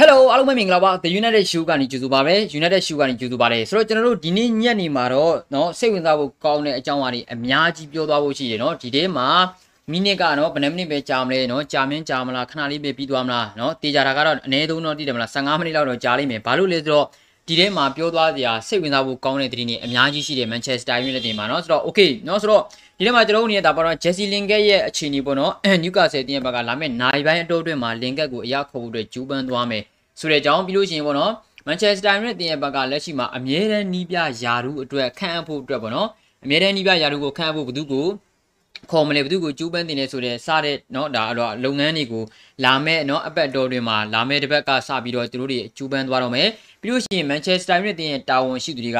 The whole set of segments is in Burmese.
Hello အားလုံးပဲမင်္ဂလာပါ The United Show ကနေကြိုဆိုပါပဲ United Show ကနေကြိုဆိုပါတယ်ဆိုတော့ကျွန်တော်တို့ဒီနေ့ညနေမှာတော့เนาะစိတ်ဝင်စားဖို့ကောင်းတဲ့အကြောင်းအရာတွေအများကြီးပြောသွားဖို့ရှိတယ်เนาะဒီထဲမှာမိနစ်ကเนาะဘယ်နှမိနစ်ပဲကြာမလဲเนาะကြာမင်းကြာမလားခဏလေးပဲပြီးသွားမလားเนาะတေချာတာကတော့အနည်းဆုံးတော့တည်တယ်မလား15မိနစ်လောက်တော့ကြာလိမ့်မယ်ဘာလို့လဲဆိုတော့ ဒီထဲမှာပြောသွားစရာစိတ်ဝင်စားဖို့ကောင်းတဲ့သတင်းတွေအများကြီးရှိတယ် Manchester United တင်မှာเนาะဆိုတော့ okay เนาะဆိုတော့ဒီထဲမှာကျွန်တော်တို့နေတာပေါ့နော် Jesse Lingard ရဲ့အခြေအနေပေါ့နော် Newcastle တင်းရဲ့ဘက်ကလာမယ့်နိုင်ပိုင်းအတိုးအတွင်းမှာ Lingard ကိုအရခေါ်ဖို့အတွက်ဂျူးပန်းသွားမယ်ဆိုတဲ့အကြောင်းပြီးလို့ရှိရင်ပေါ့နော် Manchester United တင်းရဲ့ဘက်ကလက်ရှိမှာအမြဲတမ်းနီးပြယာရုအတွက်ခန့်အပ်ဖို့အတွက်ပေါ့နော်အမြဲတမ်းနီးပြယာရုကိုခန့်အပ်ဖို့ဘသူကို ခေါ်မလဲဘသူကိုကျူးပန်းတင်နေဆိုတဲ့စတဲ့เนาะဒါတော့လုပ်ငန်းတွေကိုလာမဲ့เนาะအပတ်တော်တွေမှာလာမဲ့တစ်ဘက်ကစပြီးတော့သူတို့တွေကျူးပန်းသွားတော့မယ်ပြီးလို့ရှိရင် Manchester United ရဲ့တာဝန်ရှိသူတွေက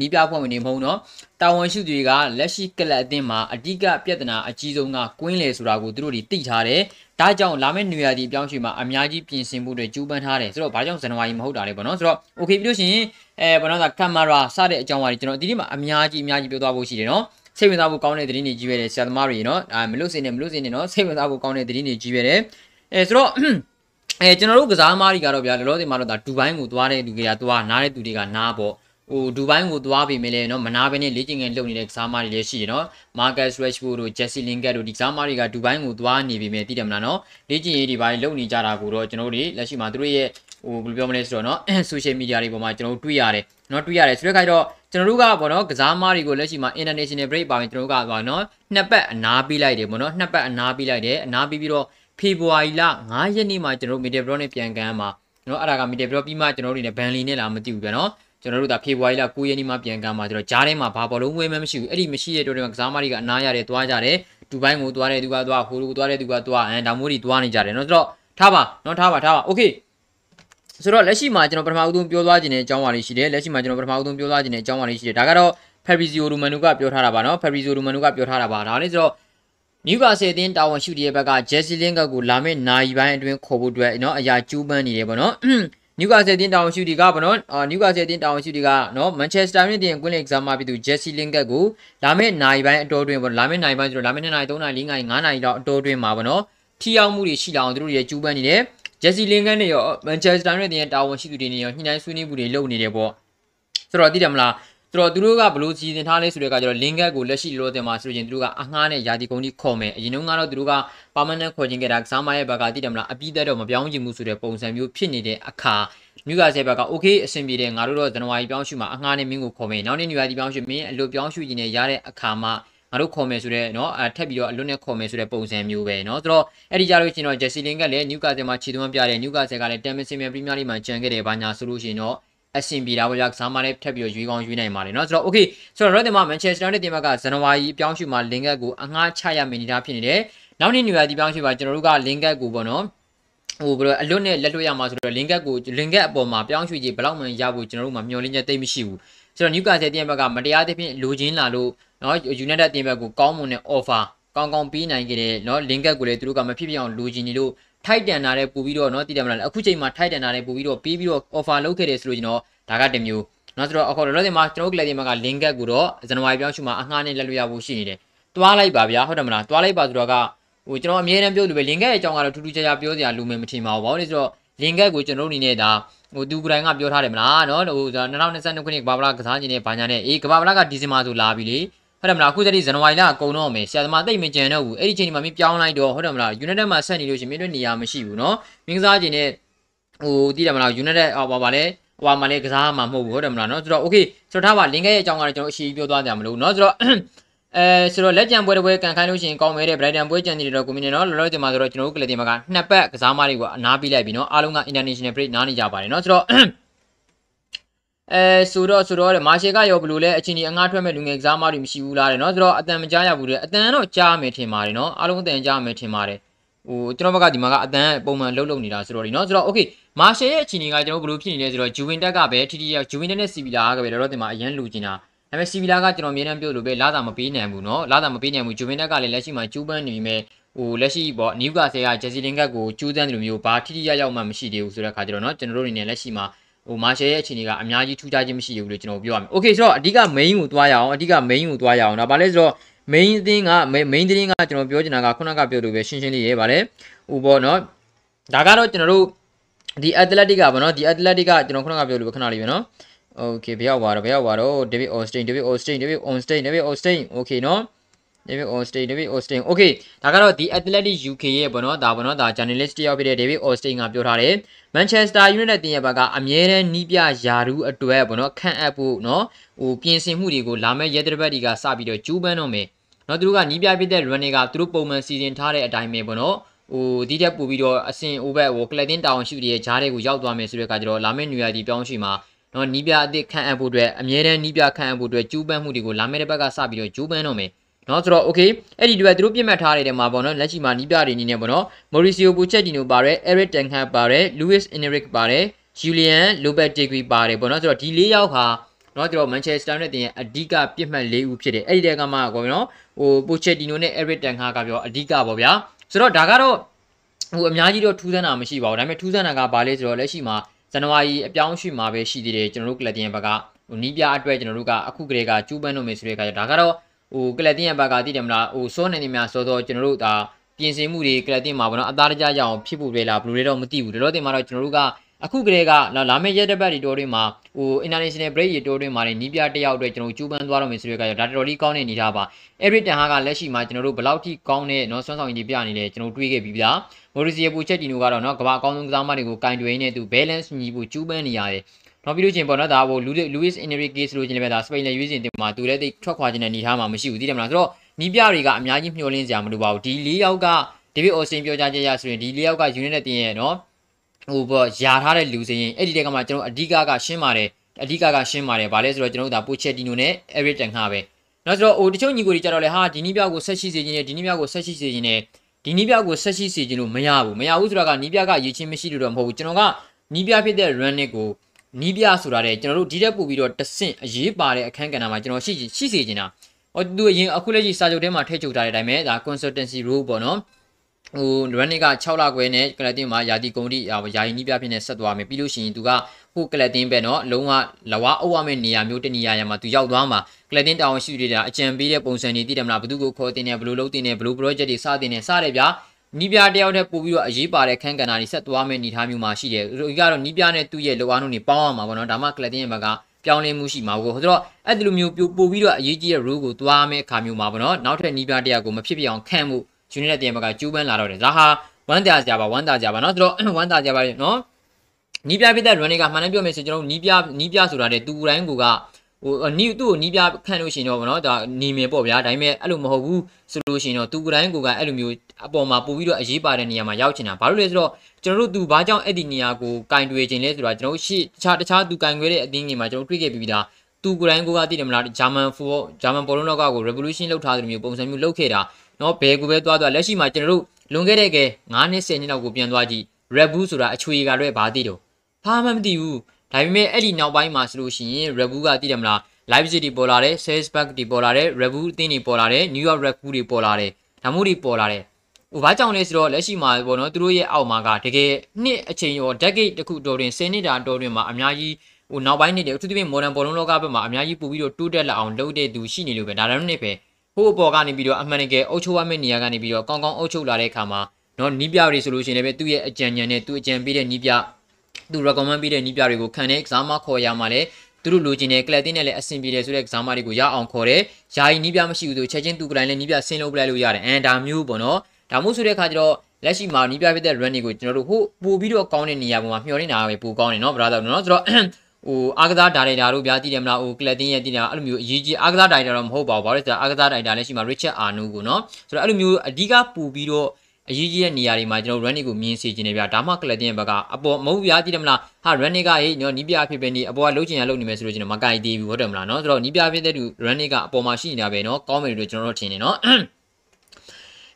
နီးပြဖွဲ့ဝင်တွေမဟုတ်เนาะတာဝန်ရှိသူတွေကလက်ရှိကလပ်အသင်းမှာအဓိကပြဿနာအကြီးဆုံးကကွင်းလေဆိုတာကိုသူတို့တွေသိထားတယ်ဒါကြောင့်လာမယ့်နေရာဒီအပြောင်းရွှေ့မှာအများကြီးပြင်ဆင်မှုတွေကျူးပန်းထားတယ်ဆိုတော့ဘာကြောင့်ဇန်နဝါရီမဟုတ်တာလဲပေါ့နော်ဆိုတော့ okay ပြီးလို့ရှိရင်အဲဘာလို့လဲကင်မရာစတဲ့အကြောင်းအရာတွေကျွန်တော်ဒီနေ့မှာအများကြီးအများကြီးပြောသွားဖို့ရှိတယ်နော် စိတ်ဝင်စားဖို့ကောင်းတဲ့သတင်းတွေကြီးပဲတယ်ဆရာသမားတွေနော်အာမလို့စင်နေမလို့စင်နေနော်စိတ်ဝင်စားဖို့ကောင်းတဲ့သတင်းတွေကြီးပဲတယ်အဲဆိုတော့အဲကျွန်တော်တို့ကစားသမားတွေကတော့ဗျာလောလောဆယ်မှာတော့ဒါဒူဘိုင်းကိုသွားတဲ့လူတွေကသွားနားတဲ့သူတွေကနားပေါ့ဟိုဒူဘိုင်းကိုသွားပြီမယ်လေနော်မနာဘဲနဲ့လေ့ကျင့်ငယ်လုပ်နေတဲ့ကစားသမားတွေလည်းရှိတယ်နော်မာကတ်ရက်ရှ်ဖို့တို့ဂျက်စီလင်ကတ်တို့ဒီကစားသမားတွေကဒူဘိုင်းကိုသွားနေပြီမယ်သိတယ်မလားနော်လေ့ကျင့်ရေးတွေပိုင်းလုပ်နေကြတာကိုတော့ကျွန်တော်တို့လက်ရှိမှာသူတို့ရဲ့ ဟိုဘယ်လိုပြောမလဲဆိုတော့နော် social media တွေပေါ်မှာကျွန်တော်တို့တွေ့ရတယ်နော်တွေ့ရတယ်ဆိုတဲ့ခါကျတော့ကျွန်တော်တို့ကပေါ့နော်ကစားသမားတွေကိုလက်ရှိမှာ international break ပါရင်ကျွန်တော်တို့ကပေါ့နော်နှစ်ပတ်အနားပေးလိုက်တယ်ပေါ့နော်နှစ်ပတ်အနားပေးလိုက်တယ်အနားပေးပြီးတော့ဖေဖော်ဝါရီလ9ရက်နေ့မှာကျွန်တော်တို့ media pro နဲ့ပြန်ကန်မှာနော်အဲ့ဒါက media pro ပြီးမှကျွန်တော်တို့တွေနဲ့ဘန်လီနဲ့လာမသိဘူးဗျာနော်ကျွန်တော်တို့ဒါဖေဖော်ဝါရီလ9ရက်နေ့မှပြန်ကမ်းမှာကျွန်တော်ဂျားထဲမှာဘာဘောလုံးဝဲမှမရှိဘူးအဲ့ဒီမရှိတဲ့တို့တွေကကစားမတွေကအနားရတယ်သွားကြတယ်ဒူဘိုင်းကိုသွားတယ်သူကသွားဟိုလိုသွားတယ်သူကသွားအဲဒါမျိုးတွေသွားနေကြတယ်เนาะဆိုတော့ထားပါเนาะထားပါထားပါโอเค ဆိုတော့လက်ရှိမှာကျွန်တော်ပထမဦးဆုံးပြောသွားခြင်းတဲ့အကြောင်းအရာလေးရှိတယ်လက်ရှိမှာကျွန်တော်ပထမဦးဆုံးပြောသွားခြင်းတဲ့အကြောင်းအရာလေးရှိတယ်ဒါကတော့ Fabrizio Romano ကပြောထားတာပါနော် Fabrizio Romano ကပြောထားတာပါဒါနဲ့ဆိုတော့ Newcastle အသင်းတာဝန်ရှိသူရဲ့ဘက်က Jesse Lingard ကိုလာမယ့်နာရီပိုင်းအတွင်းခေါ်ဖို့အတွက်နော်အရာကျူးပန်းနေတယ်ပေါ့နော် Newcastle အသင်းတာဝန်ရှိသူကပေါ့နော် Newcastle အသင်းတာဝန်ရှိသူကနော် Manchester United အသင်းကွင်းလေ exam မှာပြည်သူ Jesse Lingard ကိုလာမယ့်နာရီပိုင်းအတော်အတွင်းပေါ့လာမယ့်နာရီပိုင်းဆိုတော့လာမယ့်2နာရီ3နာရီ4နာရီ5နာရီလောက်အတော်အတွင်းမှာပေါ့နော်ထီအောင်မှုတွေရှိလာအောင်သူတို့ရဲ့ကျူးပန်းနေတယ် ဂျက်စီလင်ကတ်နဲ့ရောမန်ချက်စတာယူနိုက်တက်ရဲ့တာဝန်ရှိသူတွေနဲ့ရောညှိနှိုင်းဆွေးနွေးမှုတွေလုပ်နေတယ်ဗောဆိုတော့သိတယ်မလားဆိုတော့သူတို့ကဘလို့စီစဉ်ထားလဲဆိုတဲ့အခါကျတော့ link ကိုလက်ရှိလောတင်မှာဆိုရင်သူတို့ကအငှားနဲ့ယာတီကုန်းကြီးခေါ်မယ်အရင်တုန်းကတော့သူတို့က permanent ခေါ်ခြင်းခဲ့တာကစားမရဲ့ဘက်ကသိတယ်မလားအပြီးသက်တော့မပြောင်းချင်ဘူးဆိုတဲ့ပုံစံမျိုးဖြစ်နေတဲ့အခါနယူကာဆယ်ဘက်က okay အဆင်ပြေတယ်ငါတို့တော့ဇန်နဝါရီပြောင်းရွှေ့မှာအငှားနဲ့မင်းကိုခေါ်မယ်နောက်နေ့နယူယာတီပြောင်းရွှေ့မင်းအလွတ်ပြောင်းရွှေ့ခြင်းနဲ့ရတဲ့အခါမှာ ငါတို့ခေါ်မယ်ဆိုတဲ့เนาะအထက်ပြီးတော့အလွတ်နဲ့ခေါ်မယ်ဆိုတဲ့ပုံစံမျိုးပဲเนาะဆိုတော့အဲ့ဒီကြလို့ရှိရင်တော့ Jesse Lingard ကလည်းနယူကာဆယ်မှာခြေသွင်းပြတယ်နယူကာဆယ်ကလည်း Champions League Premier League မှာကျန်ခဲ့တယ်ဘာညာဆိုလို့ရှိရင်တော့အဆင်ပြေတာပေါ့ဗျာကစားမလေးထပ်ပြီးတော့ရွေးကောင်းရွေးနိုင်ပါတယ်เนาะဆိုတော့ okay ဆိုတော့ Rotterdam မှာ Manchester United တင်ဘက်ကဇန်နဝါရီအပြောင်းရွှေ့မှာ Lingard ကိုအငှားချရမယ့်အနေအထားဖြစ်နေတယ်နောက်နေ့နယူယာတီပြောင်းရွှေ့မှာကျွန်တော်တို့က Lingard ကိုပေါ့နော်ဟိုဘယ်လိုအလွတ်နဲ့လက်လွတ်ရမှာဆိုတော့ link ကို link အပေါ်မှာပြောင်းရွှေ့ကြီးဘယ်လောက်မှရဖို့ကျွန်တော်တို့မှမျှော်လင့်ချက်သိမ့်မရှိဘူးဆိုတော့ Newcastle တင်ဘက်ကမတရားသဖြင့်လိုချင်လာလို့ နော် United အသင်းဘက်ကိုကောင်းမွန်တဲ့ offer ကောင်းကောင်းပေးနိုင်ခဲ့တယ်နော် link up ကိုလည်းသူတို့ကမဖြစ်ဖြစ်အောင်လိုချင်နေလို့ထိုက်တန်တာတဲ့ပို့ပြီးတော့နော်တည်တယ်မလားအခုချိန်မှာထိုက်တန်တာတဲ့ပို့ပြီးတော့ပေးပြီးတော့ offer လုပ်ခဲ့တယ်ဆိုလို့ကျွန်တော်ဒါကတမျိုးနော်ဆိုတော့အခုလောလောဆယ်မှာကျွန်တော်ကလည်းဒီမှာက link up ကိုတော့ဇန်နဝါရီပြောင်းရှုမှာအငှားနဲ့လက်လွှတ်ရဖို့ရှိနေတယ်တွားလိုက်ပါဗျာဟုတ်တယ်မလားတွားလိုက်ပါဆိုတော့ကဟိုကျွန်တော်အမြဲတမ်းပြောလို့ပဲ link up ရဲ့အကြောင်းကတော့ထူးထူးခြားခြားပြောစရာလိုမယ်မထင်ပါဘူးဘာလို့လဲဆိုတော့ link up ကိုကျွန်တော်အနေနဲ့ဒါဟိုသူကိုယ်တိုင်ကပြောထားတယ်မလားနော်ဟို2022ခုနှစ်ကဘာဗလာကစားခြင်းနဲ့ဘာညာနဲ့အေးကဘာဗလာကဒီဇင်ဘာဆိုလာပြီလေ ဟုတ်တယ်မလားအခုစတိဇန်နဝါရီလအကုန်တော့မယ်ဆရာသမားတိတ်မကြံတော့ဘူးအဲ့ဒီချိန်မှာမင်းပြောင်းလိုက်တော့ဟုတ်တယ်မလား United မှာဆက်နေလို့ရှိရင်မင်းတို့နေရာမရှိဘူးနော်မင်းကစားခြင်းနဲ့ဟိုတည်တယ်မလား United ဟောပါပါလေဟိုမှာလည်းကစားမှာမဟုတ်ဘူးဟုတ်တယ်မလားနော်ဆိုတော့ okay ဆိုတော့ထားပါ link ရဲ့အကြောင်းကတော့ကျွန်တော်အရှိပြောသွားကြမလို့နော်ဆိုတော့အဲဆိုတော့လက်ကြံပွဲတစ်ပွဲကန်ခိုင်းလို့ရှိရင်ကောင်းမယ်တဲ့ Brighton ပွဲကြံနေတော့ကိုမင်းနော်လောလောဆယ်မှာဆိုတော့ကျွန်တော်တို့ကလစ်တင်မှာကနှစ်ပတ်ကစားမတွေကိုအနားပြီးလိုက်ပြီနော်အားလုံးက international break နားနေကြပါတယ်နော်ဆိုတော့ အဲဆိုတော့ဆိုတော့တဲ့မာရှယ်ကရောဘလို့လဲအချင်းကြီးအငှားထွက်မဲ့လူငယ်ကစားမတွေမရှိဘူးလားတဲ့နော်ဆိုတော့အတန်မကြားရဘူးတဲ့အတန်တော့ကြားမယ်ထင်ပါတယ်နော်အားလုံးအတန်ကြားမယ်ထင်ပါတယ်ဟိုကျွန်တော်ဘက်ကဒီမှာကအတန်ပုံမှန်လှုပ်လှုပ်နေတာဆိုတော့ဒီနော်ဆိုတော့ okay မာရှယ်ရဲ့အချင်းကြီးကကျွန်တော်ဘလို့ဖြစ်နေလဲဆိုတော့ဂျူဝင်တက်ကပဲထိထိရောက်ဂျူဝင်တက်နဲ့စီဗီလာကပဲတော့ဒီမှာအရန်လူကျင်တာဒါပေမဲ့စီဗီလာကကျွန်တော်အမြဲတမ်းပြောလို့ပဲလာတာမပေးနိုင်ဘူးနော်လာတာမပေးနိုင်ဘူးဂျူဝင်တက်ကလည်းလက်ရှိမှာကျူးပန်းနေပြီမဲ့ဟိုလက်ရှိပေါ့နယူကာဆယ်ကဂျက်စီလင်ကတ်ကိုကျူးစမ်းတယ်လို့မျိုးဘာထိထိရောက်ရောက်မှမရှိသေးဘူးဆိုတဲ့အခါကျတော့နော်ကျွန်တော်တို့အနေနဲ့လက်ရှိမှာ ဟဟိုမာရှယ်ရဲ့အခြေအနေကအများကြီးထူးခြားခြင်းမရှိဘူးလို့ကျွန်တော်ပြောရမယ်။ Okay ဆိုတော့အဓိက main ကိုသွားရအောင်အဓိက main ကိုသွားရအောင်ဒါဘာလဲဆိုတော့ main အသင်းက main သတင်းကကျွန်တော်ပြောချင်တာကခုနကပြောလို့ပဲရှင်းရှင်းလေးရေးပါတယ်။ဟိုပေါ့နော်ဒါကတော့ကျွန်တော်တို့ဒီ athletic ကပေါ့နော်ဒီ athletic ကကျွန်တော်ခုနကပြောလို့ပဲခဏလေးပဲနော်။ Okay ဘယ်ရောက်ပါတော့ဘယ်ရောက်ပါတော့ David Austin David Austin David Austin David Austin Okay နော် David Austin David Austin Okay ဒါကတော့ဒီ Athletic UK ရဲ့ပေါ့နော်ဒါပေါ့နော်ဒါ journalist တယောက်ဖြစ်တဲ့ David Austin ကပြောထားတယ် Manchester United တင်ရဘကအမြဲတမ်းနီးပြယာရူးအတွက်ပေါ့နော်ခန့်အပ်ဖို့နော်ဟိုပြင်ဆင်မှုတွေကိုလာမယ့်ရဲတပတ်တွေကစပြီးတော့ကျူးပန်းတော့မယ်နော်သူတို့ကနီးပြဖြစ်တဲ့ run တွေကသူတို့ပုံမှန်စီစဉ်ထားတဲ့အတိုင်းပဲပေါ့နော်ဟိုဒီတက်ပို့ပြီးတော့အစင်အိုဘက်ဟိုကလပ်တင်တာဝန်ရှိတဲ့ဂျားတွေကိုရောက်သွားမယ်ဆိုတဲ့အခါကျတော့လာမယ့်နွေရာသီပြောင်းရှိမှာနော်နီးပြအသစ်ခန့်အပ်ဖို့အတွက်အမြဲတမ်းနီးပြခန့်အပ်ဖို့အတွက်ကျူးပန်းမှုတွေကိုလာမယ့်တစ်ပတ်ကစပြီးတော့ကျူးပန်းတော့မယ် နော်ဆိုတော့ okay အဲ့ဒီတွေ့သူတို့ပြစ်မှတ်ထားတဲ့မှာပေါ့နော်လက်ရှိမှာနီးပြတွေအနေနဲ့ပေါ့နော် Mauricio Pochettino ပါတယ် Eric Ten Hag ပါတယ် Luis Enrique ပါတယ် Julian Lopetegui ပါတယ်ပေါ့နော်ဆိုတော့ဒီ၄ယောက်ဟာနော်ကျွန်တော် Manchester United ရဲ့အဓိကပြစ်မှတ်၄ဦးဖြစ်တယ်အဲ့ဒီတဲကမှပေါ့နော်ဟို Pochettino နဲ့ Eric Ten Hag ကပြောအဓိကပေါ့ဗျာဆိုတော့ဒါကတော့ဟိုအများကြီးတော့ထူးဆန်းတာမရှိပါဘူးဒါပေမဲ့ထူးဆန်းတာကဘာလဲဆိုတော့လက်ရှိမှာဇန်နဝါရီအပြောင်းရွှေ့မှာပဲရှိသေးတယ်ကျွန်တော်တို့ကလပ်တင်ဘက်ကဟိုနီးပြအတွက်ကျွန်တော်တို့ကအခုကလေးကကျူးပန်းလို့မယ်ဆိုတဲ့အခါကျဒါကတော့ ဟိုကလပ်တင်ဘက်ကသိတယ်မလားဟိုစောနေနေများစောစောကျွန်တော်တို့ဒါပြင်ဆင်မှုတွေကလပ်တင်မှာပေါ့နော်အသားတကြရအောင်ဖြစ်ဖို့ပဲလားဘယ်လိုလဲတော့မသိဘူးတော်တော်တင်မှာတော့ကျွန်တော်တို့ကအခုကလေးကလာမယ့်ရက်တစ်ပတ်ဒီတိုးတွေမှာဟို international break ရေတိုးတွေမှာနီးပြတယောက်အတွက်ကျွန်တော်ကျူးပန်းသွားတော့မယ်ဆိုတဲ့အခါကျဒါတော်တော်လေးကောင်းတဲ့အနေထားပါ Eric Ten Hag ကလက်ရှိမှာကျွန်တော်တို့ဘယ်လောက်ထိကောင်းတဲ့เนาะဆွမ်းဆောင်ရည်တွေပြနေလဲကျွန်တော်တွေးခဲ့ပြီးဗျာ Mauricio Pochettino ကတော့เนาะကမ္ဘာအကောင်းဆုံးကစားမတွေကိုကင်တွယ်နေသူ balance ညီဖို့ကျူးပန်းနေရတယ် နောက်ပြီးလို့ချင်းပေါ့နော်ဒါဟို Luis Enrique ဆိုလို့ချင်းလည်းပဲဒါစပိန်နဲ့ရွေးစင်တင်မှာသူလည်းတိတ်ထွက်ခွာခြင်းနဲ့နေထားမှာမရှိဘူးသိတယ်မလားဆိုတော့နီးပြတွေကအများကြီးမျှော်လင့်စရာမလိုပါဘူးဒီ၄ယောက်က David Austin ပြောကြားချက်ရဆိုရင်ဒီ၄ယောက်က United တင်ရဲ့နော်ဟိုပေါ့ယာထားတဲ့လူစရင်အဲ့ဒီတက်ကမှကျွန်တော်အဓိကကရှင်းပါတယ်အဓိကကရှင်းပါတယ်ဗာလဲဆိုတော့ကျွန်တော်တို့ဒါ Pochettino နဲ့ Eric Ten Hag ပဲနောက်ဆိုတော့ဟိုတချို့ညီကိုတွေကြတော့လေဟာဒီနီးပြကိုဆက်ရှိစေခြင်းနဲ့ဒီနီးပြကိုဆက်ရှိစေခြင်းနဲ့ဒီနီးပြကိုဆက်ရှိစေခြင်းလို့မရဘူးမရဘူးဆိုတော့ကနီးပြကရည်ချင်းမရှိလို့တော့မဟုတ်ဘူးကျွန်တော်ကနီးပြဖြစ်တဲ့ run ကို နီးပြဆိုတာတဲ့ကျွန်တော်တို့ဒီတက်ပို့ပြီးတော့တဆင့်အရေးပါတဲ့အခန်းကဏ္ဍမှာကျွန်တော်ရှိရှိစေချင်တာဟောသူအရင်အခုလက်ရှိစာချုပ်ထဲမှာထည့်ချုပ်ထားတဲ့အတိုင်းပဲဒါ consultancy role ပေါ့နော်ဟို running က6လခွဲနဲ့ကလပ်တင်မှာယာတီကုန်တိယာယီနီးပြဖြစ်နေဆက်သွားမယ်ပြီးလို့ရှိရင်သူကဟိုကလပ်တင်ပဲเนาะလုံးဝလဝအုပ်ရမယ့်နေရာမျိုးတနေရာရမှာသူရောက်သွားမှာကလပ်တင်တောင်းရှိနေတာအကြံပေးတဲ့ပုံစံတွေသိတယ်မလားဘယ်သူကိုခေါ်တင်နေဘယ်လိုလုပ်တင်နေဘယ်လို project တွေစတင်နေစတယ်ဗျာ နီးပြတယောက်တည်းပို့ပြီးတော့အရေးပါတဲ့ခန်းကဏ္ဍတွေဆက်သွားမယ့်အနေအထားမျိုးမှာရှိတယ်။ဒီကတော့နီးပြနဲ့သူ့ရဲ့လိုအားနှုန်းတွေပေါင်းအောင်ပါပေါ့နော်။ဒါမှကလပ်တင်ရဲ့ဘက်ကပြောင်းလဲမှုရှိမှာပေါ့။ဆိုတော့အဲ့ဒီလိုမျိုးပို့ပြီးတော့အရေးကြီးတဲ့ role ကိုသွားမယ့်အခါမျိုးမှာပေါ့နော်။နောက်ထပ်နီးပြတယောက်ကိုမဖြစ်ပြအောင်ခံမှု unit တင်ဘက်ကကျူးပန်းလာတော့တယ်။ဒါဟာဝမ်းတာကြပါဝမ်းတာကြပါနော်။ဆိုတော့ဝမ်းတာကြပါနော်။နီးပြပြတဲ့ running ကမှန်တယ်ပြောမယ်ဆိုကျွန်တော်နီးပြနီးပြဆိုတာတဲ့သူတိုင်းကိုက ဟိုနီးသူ့ကိုနီးပြခန့်လို့ရှိရင်တော့ဗောနော်ဒါနေမယ်ပေါ့ဗျာဒါပေမဲ့အဲ့လိုမဟုတ်ဘူးဆိုလို့ရှိရင်တော့သူကိုယ်တိုင်ကိုယ်ကအဲ့လိုမျိုးအပေါ်မှာပို့ပြီးတော့အရေးပါတဲ့နေရာမှာရောက်ချင်တာဘာလို့လဲဆိုတော့ကျွန်တော်တို့သူဘာကြောင့်အဲ့ဒီနေရာကိုကင်တွေ့ခြင်းလဲဆိုတာကျွန်တော်ရှေ့တခြားတခြားသူကင်ခွဲတဲ့အသင်းကြီးမှာကျွန်တော်တွေ့ခဲ့ပြီးသားသူကိုယ်တိုင်ကိုယ်ကသိတယ်မလားဂျာမန်ဖူဂျာမန်ဘောလုံးလောကကို revolution လုပ်ထားတဲ့မျိုးပုံစံမျိုးလုပ်ခဲ့တာเนาะဘယ်ကိုပဲသွားသွားလက်ရှိမှာကျွန်တော်တို့လွန်ခဲ့တဲ့ကဲ9နှစ်10နှစ်လောက်ကိုပြန်သွားကြည့် Red Bull ဆိုတာအချွေကလည်းဘာသိတော့ဘာမှမသိဘူး ဒါပေမဲ့အဲ့ဒီနောက်ပိုင်းမှာဆိုလို့ရှိရင် Red Bull ကသိတယ်မလား Leipzig တွေပေါ်လာတယ် Salzburg တွေပေါ်လာတယ် Red Bull အသင်းတွေပေါ်လာတယ် New York Red Bull တွေပေါ်လာတယ်ဒါမှမဟုတ်တွေပေါ်လာတယ်ဟိုဘာကြောင့်လဲဆိုတော့လက်ရှိမှာပေါ့နော်သူတို့ရဲ့အောက်မှာကတကယ်နှစ်အချိန်ရော decade တခုတော်တွင်10နှစ်တာတော်တွင်မှာအများကြီးဟိုနောက်ပိုင်းနှစ်တွေအထူးသဖြင့် modern ဘောလုံးလောကဘက်မှာအများကြီးပို့ပြီးတော့တိုးတက်လာအောင်လုပ်တဲ့သူရှိနေလို့ပဲဒါလည်းနှစ်ပဲဟိုအပေါ်ကနေပြီးတော့အမှန်တကယ်အုပ်ချုပ်ရမယ့်နေရာကနေပြီးတော့ကောင်းကောင်းအုပ်ချုပ်လာတဲ့အခါမှာနော်နီးပြတွေဆိုလို့ရှိရင်လည်းသူ့ရဲ့အကြံဉာဏ်နဲ့သူ့အကြံပေးတဲ့နီးပြ သူ recommend ပေးတဲ့နီးပြတွေကိုခံတဲ့ exam မှာခေါ်ရမှာလေသူတို့လိုချင်တဲ့ကလပ်တင်းနဲ့လည်းအဆင်ပြေတယ်ဆိုတဲ့ကစားမတွေကိုရအောင်ခေါ်တယ်။ယာယီနီးပြမရှိဘူးဆိုချက်ချင်းသူကတိုင်းလည်းနီးပြဆင်းလုပ်ပလိုက်လို့ရတယ်။အန်ဒါမျိုးပေါ့နော်။ဒါမှမဟုတ်ဆိုတဲ့အခါကျတော့လက်ရှိမှာနီးပြဖြစ်တဲ့ run တွေကိုကျွန်တော်တို့ဟိုပို့ပြီးတော့ကောင်းတဲ့နေရာပေါ်မှာမျှော်နေတာပဲပိုကောင်းတယ်နော် brother နော်ဆိုတော့ဟိုအာကစားဒါရိုက်တာတို့ဗျာတည်တယ်မလားဟိုကလပ်တင်းရဲ့တည်တယ်အဲ့လိုမျိုးအရေးကြီးအာကစားဒါရိုက်တာတော့မဟုတ်ပါဘူးဘာလို့လဲဆိုတော့အာကစားဒါရိုက်တာလက်ရှိမှာ Richard Arno ကိုနော်ဆိုတော့အဲ့လိုမျိုးအဓိကပူပြီးတော့ အရေးကြီးတဲ့နေရာတွေမှာကျွန်တော် running ကိုမြင်စေခြင်းနဲ့ဗျာဒါမှကလပ်တင်ရဲ့ဘက်ကအပေါ်မဟုတ်ဗျာကြည့်တယ်မလားဟာ running ကဟေးညောနီးပြဖြစ်ပဲနေအပေါ်ကလှုပ်ချင်ရလှုပ်နေမယ်ဆိုလို့ကျွန်တော်မကြိုက်သေးဘူးဟုတ်တယ်မလားနော်ဆိုတော့နီးပြဖြစ်တဲ့သူ running ကအပေါ်မှာရှိနေတာပဲနော်ကောင်းမယ်လို့ကျွန်တော်တို့ထင်တယ်နော်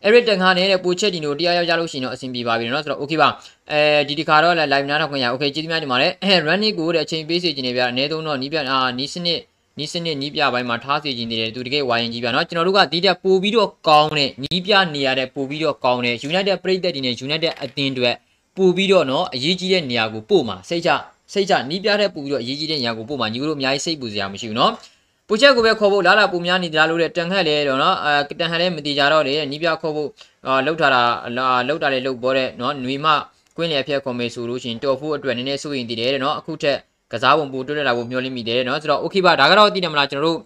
Eric Ten Hag နဲ့ပိုချက်ဒီနိုတရားရောက်ကြလို့ရှိရင်တော့အဆင်ပြေပါပြီเนาะဆိုတော့ okay ပါအဲဒီဒီခါတော့ live နားတော့ခွင့်ရ okay ကျေးဇူးများတင်ပါတယ် running ကိုတဲ့အချိန်ပေးစီခြင်းနေဗျာအနည်းဆုံးတော့နီးပြအာနီးစနစ် နီးစနစ်နီးပြပိုင်းမှာထားစီခြင်းနေတယ်သူတကယ်ဝိုင်းကြီးပြနော်ကျွန်တော်တို့ကဒီတက်ပို့ပြီးတော့ကောင်းတဲ့နီးပြနေရတဲ့ပို့ပြီးတော့ကောင်းတဲ့ United ပြည်သက်တွေနဲ့ United အသင်းတွေပို့ပြီးတော့နော်အရေးကြီးတဲ့နေရာကိုပို့မှာစိတ်ချစိတ်ချနီးပြတဲ့ပို့ပြီးတော့အရေးကြီးတဲ့နေရာကိုပို့မှာညီတို့အများကြီးစိတ်ပူစရာမရှိဘူးနော်ပူချက်ကိုပဲခေါ်ဖို့လာလာပူများနေကြလို့တဲ့တန်ခတ်လဲတော့နော်အဲတန်ခတ်လဲမတိကြတော့တယ်နီးပြခေါ်ဖို့လောက်ထားတာလောက်တာလဲလောက်ပေါ်တဲ့နော်ຫນွေမကွင်းလေအဖျက်ကွန်မေဆိုလို့ရှင်တော်ဖို့အတွက်နည်းနည်းစိုးရင်တည်တယ်တဲ့နော်အခုထက် ကစားပုံပူတွတ်တက်လာဖို့မျှော်လင့်မိတယ်နော်ဆိုတော့ okay ပါဒါကတော့သိတယ်မလားကျွန်တော်တို့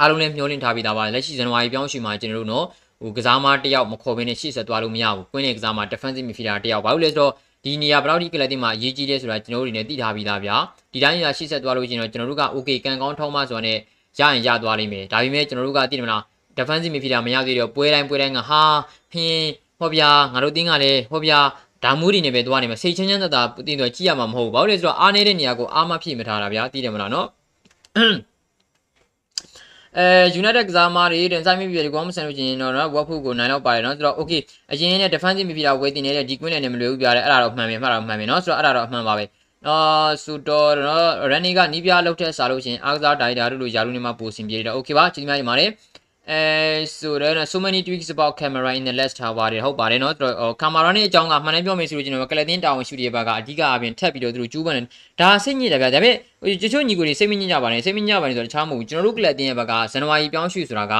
အားလုံးလည်းမျှော်လင့်ထားပြီးသားပါလက်ရှိဇန်နဝါရီပြောင်းရွှေ့မှာကျွန်တော်တို့နော်ဟိုကစားမတယောက်မခေါ်ဘဲနဲ့ရှေ့ဆက်သွားလို့မရဘူးကွင်းလေကစားမ defensive midfielder တယောက်ဘာလို့လဲဆိုတော့ဒီနေရာဘယ်လောက်ထိကလပ်တင်မှာအရေးကြီးလဲဆိုတာကျွန်တော်တို့တွေနဲ့သိထားပြီးသားဗျာဒီတိုင်းရရှေ့ဆက်သွားလို့ရှိရင်တော့ကျွန်တော်တို့က okay ကန်ကောင်းထောင်းမဆိုတာနဲ့ရရင်ရသွားလိမ့်မယ်ဒါပေမဲ့ကျွန်တော်တို့ကသိတယ်မလား defensive midfielder မရသေးတော့ပွဲတိုင်းပွဲတိုင်းကဟာဖင်းဟောဗျာငါတို့တင်းကလည်းဟောဗျာ ဒါမိုးတွေနဲ့ပဲသွားနေမှာစိတ်ချင်းချမ်းသာသာတင်းတော့ကြည့်ရမှာမဟုတ်ဘူးဘာလို့လဲဆိုတော့အားနေတဲ့နေရာကိုအားမဖြည့်မထားတာဗျာသိတယ်မလားနော်အဲ United ကစားမားတွေတင်ဆိုင်မိပြီကောမဆန်လို့ချင်းတော့နော်ဝက်ဖုကိုနိုင်တော့ပါတယ်နော်ဆိုတော့ okay အရင်နဲ့ defensive midfielder ဝယ်တင်နေတဲ့ဒီ queen နဲ့မလွယ်ဘူးပြရတယ်အဲ့ဒါတော့မှန်ပြီမှတ်တော့မှန်ပြီနော်ဆိုတော့အဲ့ဒါတော့အမှန်ပါပဲအာစူတော်နော်ရန်နီကနီးပြလောက်တဲ့စားလို့ချင်းအားကစားဒိုင်တာတို့လိုယာလူနေမှာပိုစင်ပြေတယ် okay ပါကျေးဇူးများတင်ပါတယ် အဲဆိုတော့ so many tweaks about camera in the last tower တွေဟုတ်ပါတယ်နော်သူတို့ကင်မရာနဲ့အကြောင်းကမှန်တယ်ပြောမယ်ဆိုလို့ကျွန်တော်ကလတင်တာဝန်ရှူတဲ့ဘက်ကအဓိကအပြင်ထပ်ပြီးတော့သူတို့ကျူးပန်တယ်ဒါစိတ်ညစ်တယ်ဗျာဒါပေမဲ့တချို့ညီကိုတွေစိတ်မညစ်ကြပါနဲ့စိတ်မညစ်ကြပါနဲ့ဆိုတော့တခြားမဟုတ်ဘူးကျွန်တော်တို့ကလတင်ရဲ့ဘက်ကဇန်နဝါရီပြောင်းရွှေ့ဆိုတာက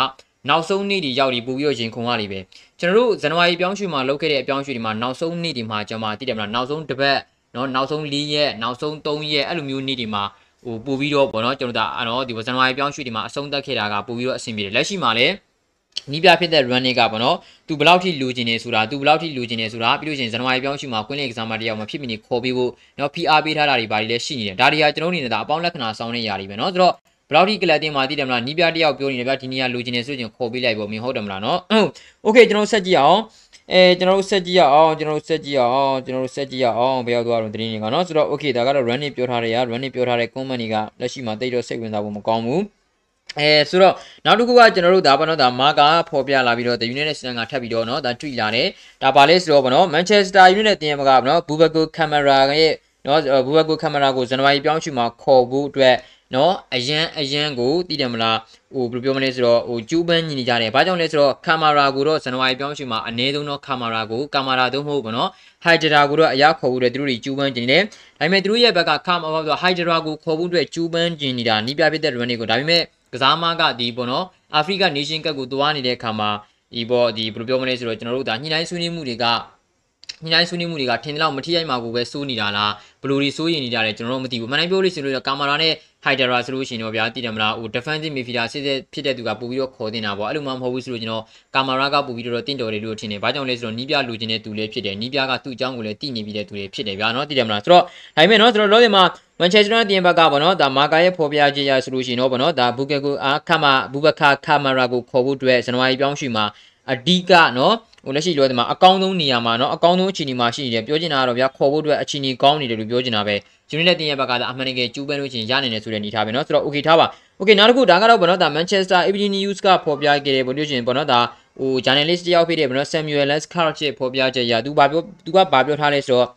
နောက်ဆုံးနေ့ဒီရောက်ဒီပို့ပြီးတော့ရင်ခုန်ရလိမ့်ပဲကျွန်တော်တို့ဇန်နဝါရီပြောင်းရွှေ့မှာလုပ်ခဲ့တဲ့အပြောင်းရွှေ့ဒီမှာနောက်ဆုံးနေ့ဒီမှာကျွန်မသိတယ်မလားနောက်ဆုံးတစ်ပတ်နော်နောက်ဆုံး၄ရက်နောက်ဆုံး၃ရက်အဲ့လိုမျိုးနေ့ဒီမှာ ဟိုပို့ပြီးတော့ပေါ့နော်ကျွန်တော်တို့အဲ့တော့ဒီဇန်နဝါရီပြောင်းရွှေ့ဒီမှာအဆုံးသတ်ခဲ့တာကပို့ပြီးတော့အဆင်ပြေတယ်လက်ရှိမှာလည်းနီးပြဖြစ်တဲ့ running ကပေါ့နော်သူဘယ်လောက်ထိလူကျင်နေဆိုတာသူဘယ်လောက်ထိလူကျင်နေဆိုတာပြီးလို့ရှိရင်ဇန်နဝါရီပြောင်းရှိမှာကွင်းလေကစားမတယောက်မဖြစ်မနေခေါ်ပြီးဖို့နော် PR ပေးထားတာတွေဘာတွေလဲရှိနေတယ်ဒါတွေကကျွန်တော်တို့အနေနဲ့ဒါအပေါင်းလက္ခဏာစောင်းနေရပြီပဲနော်ဆိုတော့ဘယ်လောက်ထိကလပ်တင်မှာသိတယ်မလားနီးပြတယောက်ပြောနေတယ်ဗျဒီနေ့ကလူကျင်နေဆိုရင်ခေါ်ပေးလိုက်ပေါ့မင်းဟုတ်တယ်မလားနော်โอเคကျွန်တော်ဆက်ကြည့်အောင် အဲကျွန်တော်တို့ဆက်ကြည့်ရအောင်ကျွန်တော်တို့ဆက်ကြည့်ရအောင်ကျွန်တော်တို့ဆက်ကြည့်ရအောင်ဘယ်ရောက်သွားတော့တင်းနေကနော်ဆိုတော့ okay ဒါကတော့ running ပြောထားတယ်ရ running ပြောထားတဲ့ comment တွေကလက်ရှိမှာတိတ်တော့စိတ်ဝင်စားဖို့မကောင်းဘူးအဲဆိုတော့နောက်တစ်ခုကကျွန်တော်တို့ဒါပေါ့နော်ဒါမာကာဖော်ပြလာပြီးတော့ The United Stan ကထပ်ပြီးတော့နော်ဒါတွေ့လာတယ်ဒါပါလဲဆိုတော့ပေါ့နော် Manchester United တင်ရမကပေါ့နော် Bubago Camera ရဲ့နော် Bubago Camera ကိုဇန်နဝါရီပြောင်းချူမှာခေါ်ဖို့အတွက် နော်အရန်အရန်ကိုတည်တယ်မလားဟိုဘယ်လိုပြောမလဲဆိုတော့ဟိုကျူးပန်းညီနေကြတယ်ဘာကြောင့်လဲဆိုတော့ကင်မရာကိုတော့ဇန်နဝါရီပြောင်းချူမှာအနည်းဆုံးတော့ကင်မရာကိုကင်မရာတော့မဟုတ်ဘူးနော်ဟိုက်ဒရာကိုတော့အရာခေါ်ဖို့အတွက်သူတို့တွေကျူးပန်းကျင်နေတယ်ဒါပေမဲ့သူတို့ရဲ့ဘက်ကကင်မရာဆိုဟိုက်ဒရာကိုခေါ်ဖို့အတွက်ကျူးပန်းကျင်နေတာနီးပြဖြစ်တဲ့ run တွေကိုဒါပေမဲ့ကစားမကဒီပေါ့နော်အာဖရိကနေရှင်ကပ်ကိုတွားနေတဲ့အခါမှာဒီပေါ့ဒီဘယ်လိုပြောမလဲဆိုတော့ကျွန်တော်တို့ဒါညှိနှိုင်းဆွေးနွေးမှုတွေကညှိနှိုင်းဆွေးနွေးမှုတွေကထင်တယ်လို့မထိရိုက်မှာကိုပဲစိုးနေတာလားဘယ်လိုတွေစိုးရင်နေကြတယ်ကျွန်တော်တို့မသိဘူးမနိုင်ပြောလို့ရှိရင်တော့ကာမရာနဲ့ Hydra ဆိုလို့ရှိရင်တော့ဗျာတည်တယ်မလားဟို defensive midfielder စစ်စစ်ဖြစ်တဲ့သူကပို့ပြီးတော့ခေါ်တင်တာပေါ့အဲ့လိုမှမဟုတ်ဘူးဆိုလို့ကျွန်တော်ကာမရာကပို့ပြီးတော့တင့်တော်တယ်လို့ထင်တယ်ဘာကြောင့်လဲဆိုတော့နီးပြလူချင်းတဲ့သူလေးဖြစ်တယ်နီးပြကသူ့အကြောင်းကိုလည်းတည်နေပြီးတဲ့သူတွေဖြစ်တယ်ဗျာနော်တည်တယ်မလားဆိုတော့ဒါပေမဲ့နော်ကျွန်တော်လောတယ်မှာ Manchester United တင်ဘက်ကပေါ့နော်ဒါမာကာရဲ့ဖော်ပြခြင်းရဆိုလို့ရှိရင်တော့ပေါ့နော်ဒါဘူကေကိုအာခမဘူဘခါကာမရာကိုခေါ်ဖို့အတွက်ဇန်နဝါရီပြောင်းရွှေ့မှာအဓိကနော် ဟိုလက်ရှိလောဒီမှာအကောင်းဆုံးနေရာမှာเนาะအကောင်းဆုံးအခြေအနေမှာရှိနေတယ်ပြောချင်တာကတော့ဗျာခေါ်ဖို့အတွက်အခြေအနေကောင်းနေတယ်လို့ပြောချင်တာပဲယူနိုက်တက်တင်ရဲ့ဘက်ကသာအမှန်တကယ်ကျူးပန်းလို့ချင်းရနိုင်တယ်ဆိုတဲ့အနေထားပဲเนาะဆိုတော့ okay ထားပါ okay နောက်တစ်ခုဒါကတော့ဘောနော်ဒါ Manchester Evening News ကဖော်ပြခဲ့တယ်ဘယ်လိုချင်းဘောနော်ဒါဟို journalist တယောက်ဖြစ်တဲ့ဘောနော် Samuel Lescott ရဲ့ဖော်ပြချက်ရသူဘာပြောသူကဘာပြောထားလဲဆိုတော့